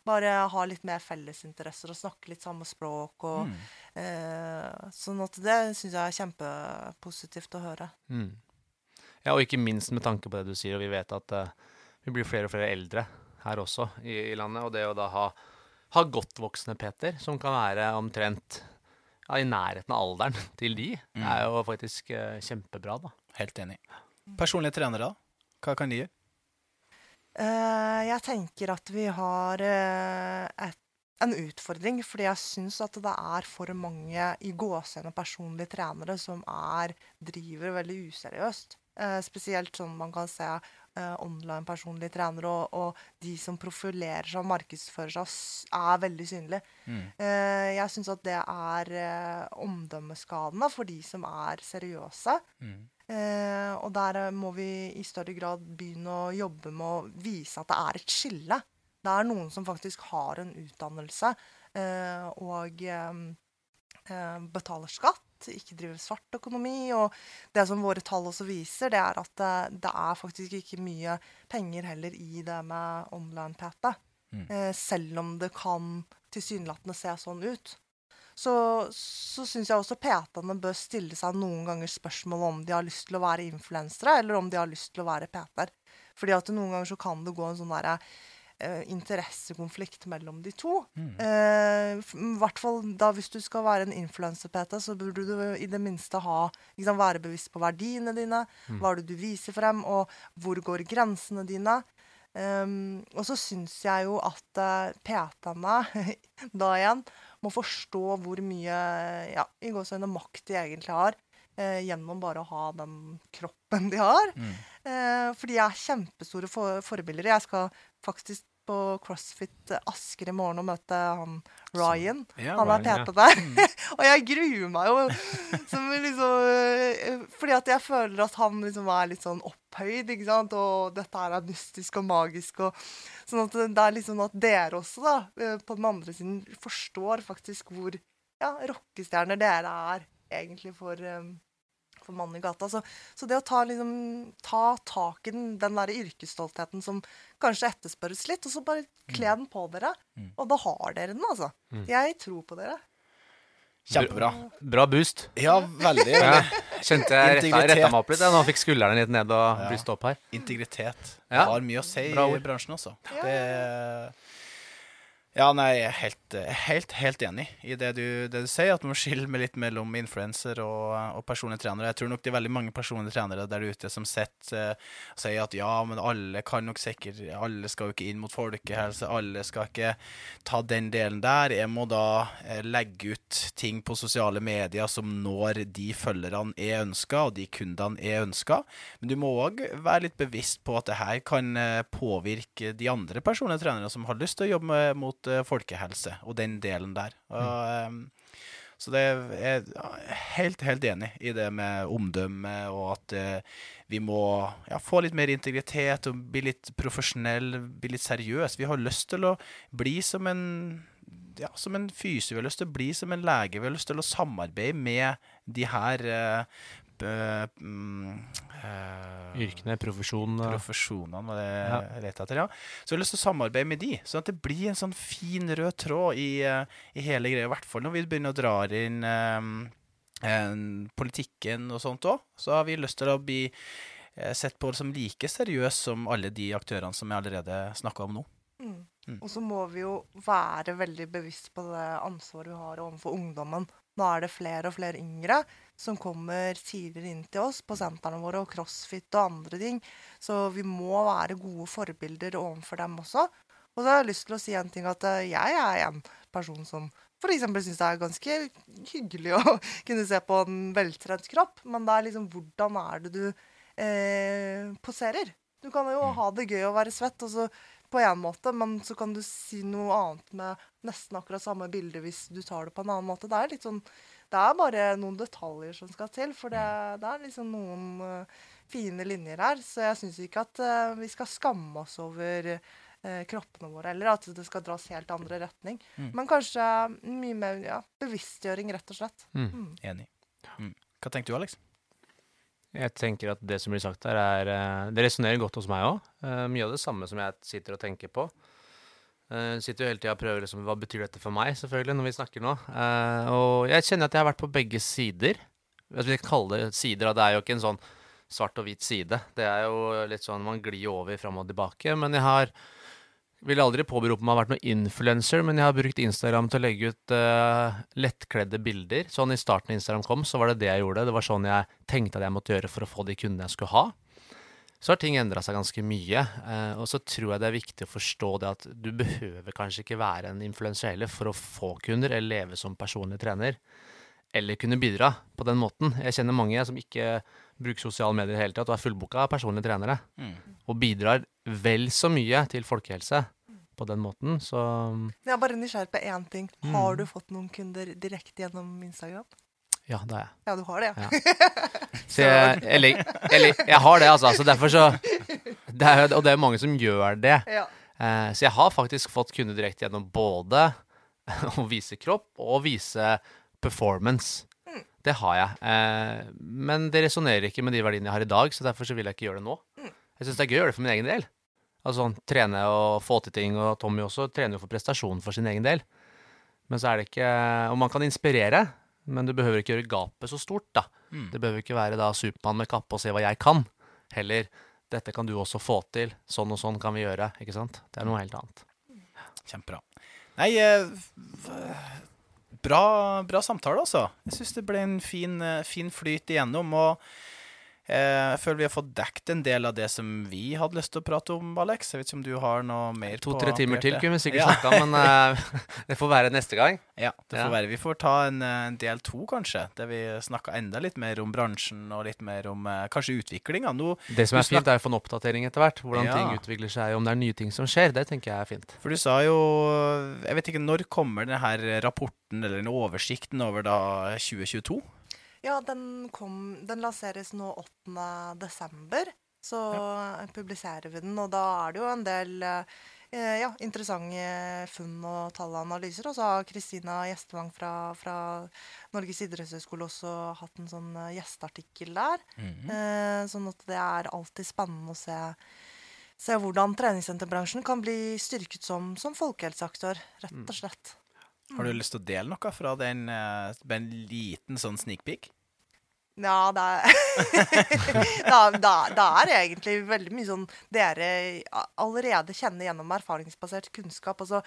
bare har litt mer fellesinteresser og snakker litt samme språk. Og, eh, sånn at det syns jeg er kjempepositivt å høre. Mm. Ja, og ikke minst med tanke på det du sier, og vi vet at eh, vi blir flere og flere eldre her også i, i landet. Og det å da ha, ha godt voksne Peter, som kan være omtrent ja, i nærheten av alderen til de, er jo faktisk eh, kjempebra, da. Helt enig. Personlige trenere, da? Hva kan de gjøre? Uh, jeg tenker at vi har uh, et, en utfordring, fordi jeg syns at det er for mange i gåsehudet personlige trenere som er, driver veldig useriøst. Uh, spesielt sånn man kan se eh, online personlige trenere, og, og de som profilerer seg og markedsfører seg, er veldig synlige. Eh, jeg syns at det er eh, omdømmeskadende for de som er seriøse. Eh, og der eh, må vi i større grad begynne å jobbe med å vise at det er et skille. Det er noen som faktisk har en utdannelse eh, og betaler skatt, ikke driver svart økonomi. Og det som våre tall også viser, det er at det, det er faktisk ikke mye penger heller i det med online-PT. Eh, selv om det kan tilsynelatende se sånn ut. Så, så syns jeg også PT-ene bør stille seg noen ganger spørsmål om de har lyst til å være influensere, eller om de har lyst til å være PT-er. Fordi at noen ganger så kan det gå en sånn derre eh, interessekonflikt mellom de to. Eh, hvert fall da hvis du skal være en influenser-PT, så burde du i det minste ha, liksom, være bevisst på verdiene dine, hva er det du viser frem, og hvor går grensene dine. Um, og så syns jeg jo at uh, PT-ene da igjen må forstå hvor mye ja, i gåseøyne makt de egentlig har, eh, gjennom bare å ha den kroppen de har. Eh, for de er kjempestore for forbilder. Jeg skal faktisk på CrossFit Asker i morgen og møte han Ryan. Ja, han er. PT der. og jeg gruer meg jo. Som liksom, eh, fordi at jeg føler at han liksom er litt sånn opphøyd, ikke sant. Og dette er mystisk og magisk. Og, sånn at det er liksom at dere også, da, eh, på den andre siden, forstår faktisk hvor ja, rockestjerner dere er egentlig for eh, for mannen i gata. Så, så det å ta, liksom, ta tak i den, den der yrkesstoltheten som kanskje etterspørres litt, og så bare kle den på dere. Og da har dere den, altså. Jeg tror på dere. Kjempebra. Bra boost. Ja, veldig. Ja, veldig. kjente jeg retta, retta meg opp litt. da nå fikk skuldrene litt ned og Ja. opp her. Integritet Ja. har mye å si Bra i bransjen også. Ja. Det Ja, nei, jeg er helt, helt, helt enig i det du, det du sier, at man må skille litt mellom influenser og, og personlige trenere. Jeg tror nok det er veldig mange personlige trenere der ute som sitter uh, sier at ja, men alle kan nok sikkert Alle skal jo ikke inn mot folkehelse, alle skal ikke ta den delen der. Jeg må da uh, legge ut ting på sosiale medier som når de følgerne jeg ønsker, og de kundene jeg ønsker. Men du må òg være litt bevisst på at det her kan eh, påvirke de andre personlige trenerne som har lyst til å jobbe med, mot eh, folkehelse, og den delen der. Og, mm. så det er helt, helt enig i det med omdømme, og at eh, vi må ja, få litt mer integritet og bli litt profesjonell, bli litt seriøs. Vi har lyst til å bli som en ja, som en fysio. Vi har lyst til å bli som en lege. Vi har lyst til å samarbeide med de her eh, b- mm, eh, Yrkene, profesjonene. Profesjonene var det Ja. rett etter, ja. Så jeg har lyst til å samarbeide med de, sånn at det blir en sånn fin rød tråd i, eh, i hele greia. I hvert fall når vi begynner å dra inn eh, en- politikken og sånt òg. Så har vi lyst til å bli eh, sett på som like seriøs som alle de aktørene som jeg allerede snakka om nå. Mm. Mm. Og så må vi jo være veldig bevisst på det ansvaret vi har overfor ungdommen. Nå er det flere og flere yngre som kommer tidligere inn til oss på sentrene våre, og crossfit og andre ting. Så vi må være gode forbilder overfor dem også. Og så har jeg lyst til å si en ting at eh, jeg er en person som f.eks. syns det er ganske hyggelig å kunne se på en veltrent kropp, men det er liksom hvordan er det du eh, poserer? Du kan jo ha det gøy å være svett, og så på en måte, men så kan du si noe annet med nesten akkurat samme bilde hvis du tar det på en annen måte. Det er litt sånn Det er bare noen detaljer som skal til, for det, det er liksom noen eh, fine linjer her. Så jeg syns ikke at uh, vi skal skamme oss over uh, kroppene våre, eller at det skal dras helt andre retning. Mm. Men kanskje mye mer ja, bevisstgjøring, rett og slett. Mm. Mm. Enig. Mm. Hva tenker du, Alex? Jeg tenker at det som blir sagt her, er Det resonnerer godt hos meg òg. Mye av det samme som jeg sitter og tenker på. Uh, sitter jo hele tida og prøver liksom Hva betyr dette for meg, selvfølgelig, når vi snakker nå. Eh, og jeg kjenner at jeg har vært på begge sider. Hvis vi kaller kalle det sider. Det er jo ikke en sånn svart og hvit side. Det er jo litt sånn man glir over fram og tilbake. Men jeg har vil aldri påberope meg å ha vært noen influencer, men jeg har brukt Instagram til å legge ut uh, lettkledde bilder. Sånn I starten da Instagram kom, så var det det jeg gjorde. Det var sånn jeg tenkte at jeg måtte gjøre for å få de kundene jeg skulle ha. Så har ting endra seg ganske mye. Eh, og så tror jeg det er viktig å forstå det at du behøver kanskje ikke være en influenser heller for å få kunder, eller leve som personlig trener. Eller kunne bidra på den måten. Jeg kjenner mange som ikke bruker sosiale medier i det hele tatt, og er fullboka av personlige trenere. Mm. Og bidrar vel så mye til folkehelse på den måten. Så Jeg er bare nysgjerrig på én ting. Mm. Har du fått noen kunder direkte gjennom Instagram? Ja, det er jeg. Ja, du har det, ja. Ja. Så jeg, eller, eller, jeg har det, altså. Så derfor så det er, Og det er mange som gjør det. ja. Eh, så jeg har faktisk fått kunder direkte gjennom både å vise kropp og vise performance. Mm. Det har jeg. Eh, men det resonnerer ikke med de verdiene jeg har i dag, så derfor så vil jeg ikke gjøre det nå. Mm. Jeg syns det er gøy å gjøre det for min egen del. Altså sånn, Trene og få til ting, og Tommy også trener jo for prestasjon for sin egen del. Men så er det ikke Og man kan inspirere, men du behøver ikke gjøre gapet så stort, da. Mm. Det behøver ikke være da Supermann med kappe og se hva jeg kan. Heller dette kan du også få til. Sånn og sånn kan vi gjøre. Ikke sant? Det er noe helt annet. Kjempebra. Nei, eh, bra, bra samtale, altså. Jeg syns det ble en fin, eh, fin flyt igjennom. Og jeg føler vi har fått dekket en del av det som vi hadde lyst til å prate om, Alex. Jeg vet ikke om du har noe mer på To-tre timer til kunne vi sikkert Ja. snakka, men uh, det får være neste gang. Ja, det får Ja. være. Vi får ta en, eh, en del to, kanskje, der vi snakker enda litt mer om bransjen og litt mer om uh, kanskje utviklinga. Det som er fint, er å få en oppdatering etter hvert. Hvordan Ja. ting utvikler seg, om det er nye ting som skjer. Det tenker jeg er fint. for du sa jo Jeg vet ikke, når kommer denne rapporten eller den oversikten over da 2022? Ja, den, kom, den lanseres nå 8. desember. Så publiserer vi den, og da er det jo en del eh, ja, interessante funn og tallanalyser. Og så har Kristina Gjestvang fra, fra Norges idrettshøgskole også hatt en sånn eh, gjesteartikkel der. Mhm. Eh, sånn at det er alltid spennende å se, se hvordan treningssenterbransjen kan bli styrket som, som folkehelseaktør, rett og slett. Har du lyst til å dele noe fra den eh, en liten sånn sneak peek? Ja, det er da er det egentlig veldig mye sånn dere allerede kjenner gjennom erfaringsbasert kunnskap. Altså,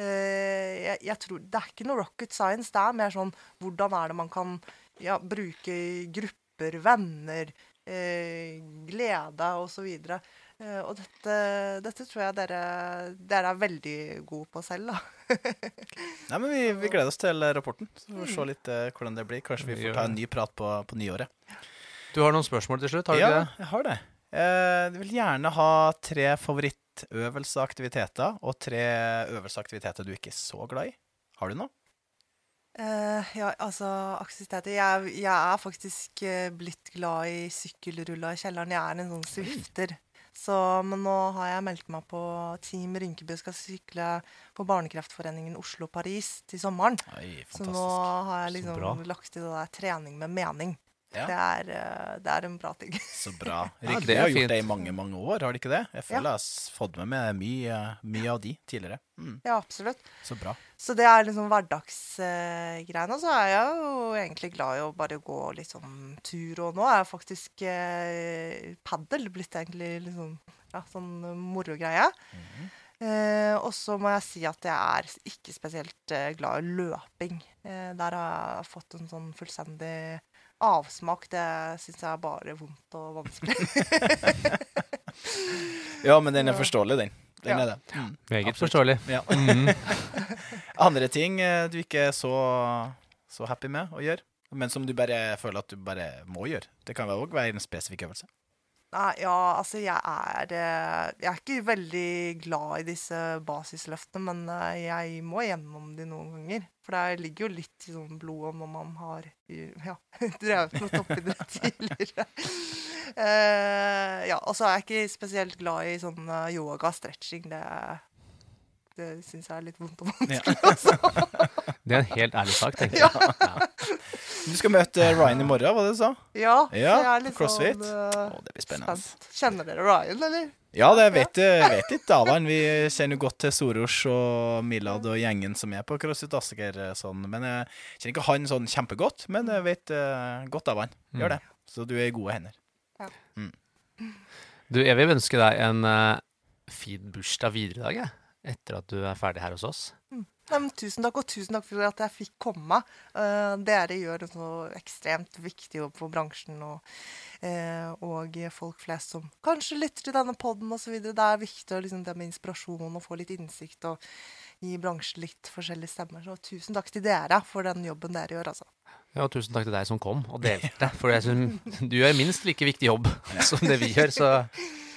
eh, jeg, jeg tror Det er ikke noe rocket science. Det er mer sånn hvordan er det man kan ja, bruke grupper, venner, eh, glede osv. Eh, og dette, dette tror jeg dere, dere er veldig gode på selv, da. Nei, men vi, vi gleder oss til rapporten. Så får se litt uh, hvordan det blir. Kanskje vi Vi får ta en ny prat på, på nyåret. Du har noen spørsmål til slutt, har du ja, ikke det? jeg har det. Eh, Jeg vil gjerne ha tre favorittøvelseaktiviteter og tre øvelseaktiviteter du ikke er så glad i. Har du noe? Uh, ja, altså aktiviteter jeg, jeg er faktisk eh, blitt glad i sykkelrulla i kjelleren. Jeg er en sånn swifter. Så, men nå har jeg meldt meg på Team Rynkeby skal sykle på Barnekreftforeningen Oslo-Paris til sommeren. Oi, Så nå har jeg liksom lagt til det der trening med mening. Ja. Det, er, eh, det er en bra ting. Så bra. Ja, det er har gjort fint. det i mange, mange år, har de ikke det? Jeg føler Ja. jeg har fått med meg mye, mye av de tidligere. Mm, Ja, absolutt. så bra. Så det er liksom hverdagsgreiene. Og så er jeg jo egentlig glad i å bare gå litt sånn tur. Og nå er faktisk uh, padel blitt egentlig liksom ja, sånn morogreie. Eh, og så må jeg si at jeg er ikke spesielt eh, glad i løping. Eh, der har jeg fått en sånn fullstendig avsmak. Det syns jeg er bare vondt og vanskelig. Ja, men den er forståelig, den. Den Ja. er det. Mm, Meget forståelig. Ja. Mhm. Andre ting eh, du ikke er så, så happy med å gjøre, men som du bare føler at du bare må gjøre. Det kan òg være en spesifikk øvelse. Nei, ja, altså jeg er eh, Jeg er ikke veldig glad i disse basisløftene, men eh, jeg må gjennom de noen ganger. For det ligger jo litt i sånn blodet når man har ja, drevet med toppidrett tidligere. Uh, ja, og så er jeg ikke spesielt glad i sånn eh, yoga, stretching. Det, det syns jeg er litt vondt og vanskelig. Altså. Det er en helt ærlig sak, tenker jeg. Ja. Du skal møte Ryan i morgen, var det du sa? Ja, Ja, så jeg er litt CrossFit. sånn Å, eh, det blir spennende. spent. Kjenner dere Ryan, eller? Ja, det vet, jeg vet litt av han. Vi kjenner jo godt til Soros og Milad og gjengen som er på CrossFit Asker. eh, Sånn. Men jeg kjenner ikke han sånn kjempegodt, men jeg vet uh, godt av han. Gjør det. Så du er i gode hender. Du, jeg vil ønske deg en uh, fin bursdag videre i dag, jeg. Etter at du er ferdig her hos oss. Nei, men tusen takk, og tusen takk for at jeg fikk komme. Uh, dere gjør en så ekstremt viktig jobb for bransjen og, uh, og folk flest som kanskje lytter til denne poden osv. Det er viktig å liksom, det med inspirasjon og få litt innsikt og gi bransjen litt forskjellige stemmer. Så tusen takk til dere for den jobben dere gjør, altså. Ja, og tusen takk til deg som kom og delte. For jeg synes du gjør minst like viktig jobb som det vi gjør, så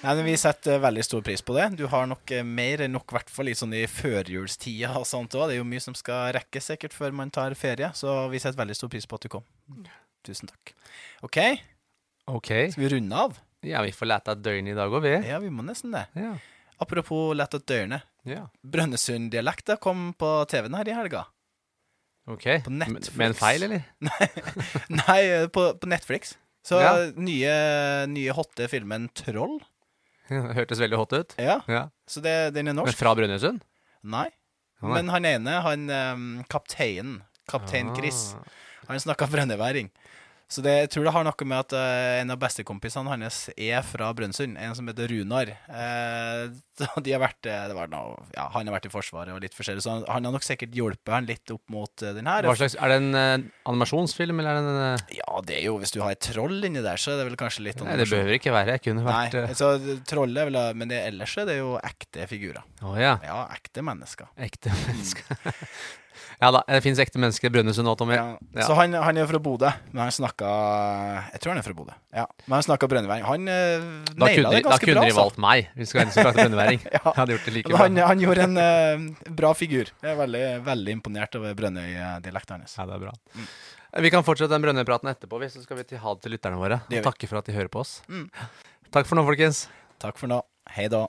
Nei, men Vi setter veldig stor pris på det. Du har nok eh, mer enn nok, i hvert fall i sånn i førjulstida og sånt også. Det er jo mye som skal rekkes sikkert før man tar ferie, så vi setter veldig stor pris på at du kom. Tusen takk. OK, OK. skal vi runde av? Ja, vi får lete et døgn i dag òg, vi. Ja, vi må nesten det. Ja. Apropos lett at dørene. ja. Brønnøysunddialekta kom på TV-en her i helga. OK. På Med- Netflix. Med en feil, eller? Nei, eh, på, på Netflix. Så Ja. nye, nye hotte filmen Troll. Det hørtes veldig hot ut. Ja, Ja. så det, den er norsk. Men fra Brønnøysund? Nei. Nei. Men han ene, han um, kapteinen, kaptein Chris, Ah. han snakka brønnøyværing. Så det, jeg tror det har noe med at uh, en av bestekompisene hans er fra Brønnøysund. En som heter Runar. Uh, de har vært, eh, det var noe, ja, han har vært i Forsvaret og litt forskjellig, så han, han har nok sikkert hjulpet han litt opp mot den her. Hva slags, er det en animasjonsfilm, eller er det en Ja, det er jo, hvis du har et troll inni der, så er det vel kanskje litt Nei, det behøver ikke være. Jeg kunne vært Nei, så trollet er vel Men det, ellers er det jo ekte figurer. Å ja. Ja, ekte mennesker. Ekte mennesker. Ja da, det fins ekte mennesker i Brønnøysund nå, Tommy. Ja. Ja. Så han, han er fra Bodø, men han snakka Jeg tror han er fra Bodø. Ja. Men han snakka brønnøyværing. Han uh, Da naila kunne, ganske de- da kunne bra, de altså. valgt meg, hvis det være en som prater brønnøyværing. Ja. Hadde gjort det like bra. han, han gjorde en uh, bra figur. Jeg er veldig, veldig imponert over Brønnøy-dialekten hans. Ja, det er bra. Vi kan fortsette den brønnøypraten etterpå, hvis så skal vi til ha det til lytterne våre. Og takke for at de hører på oss. Mm. Takk for nå, folkens. Takk for nå. Hei da.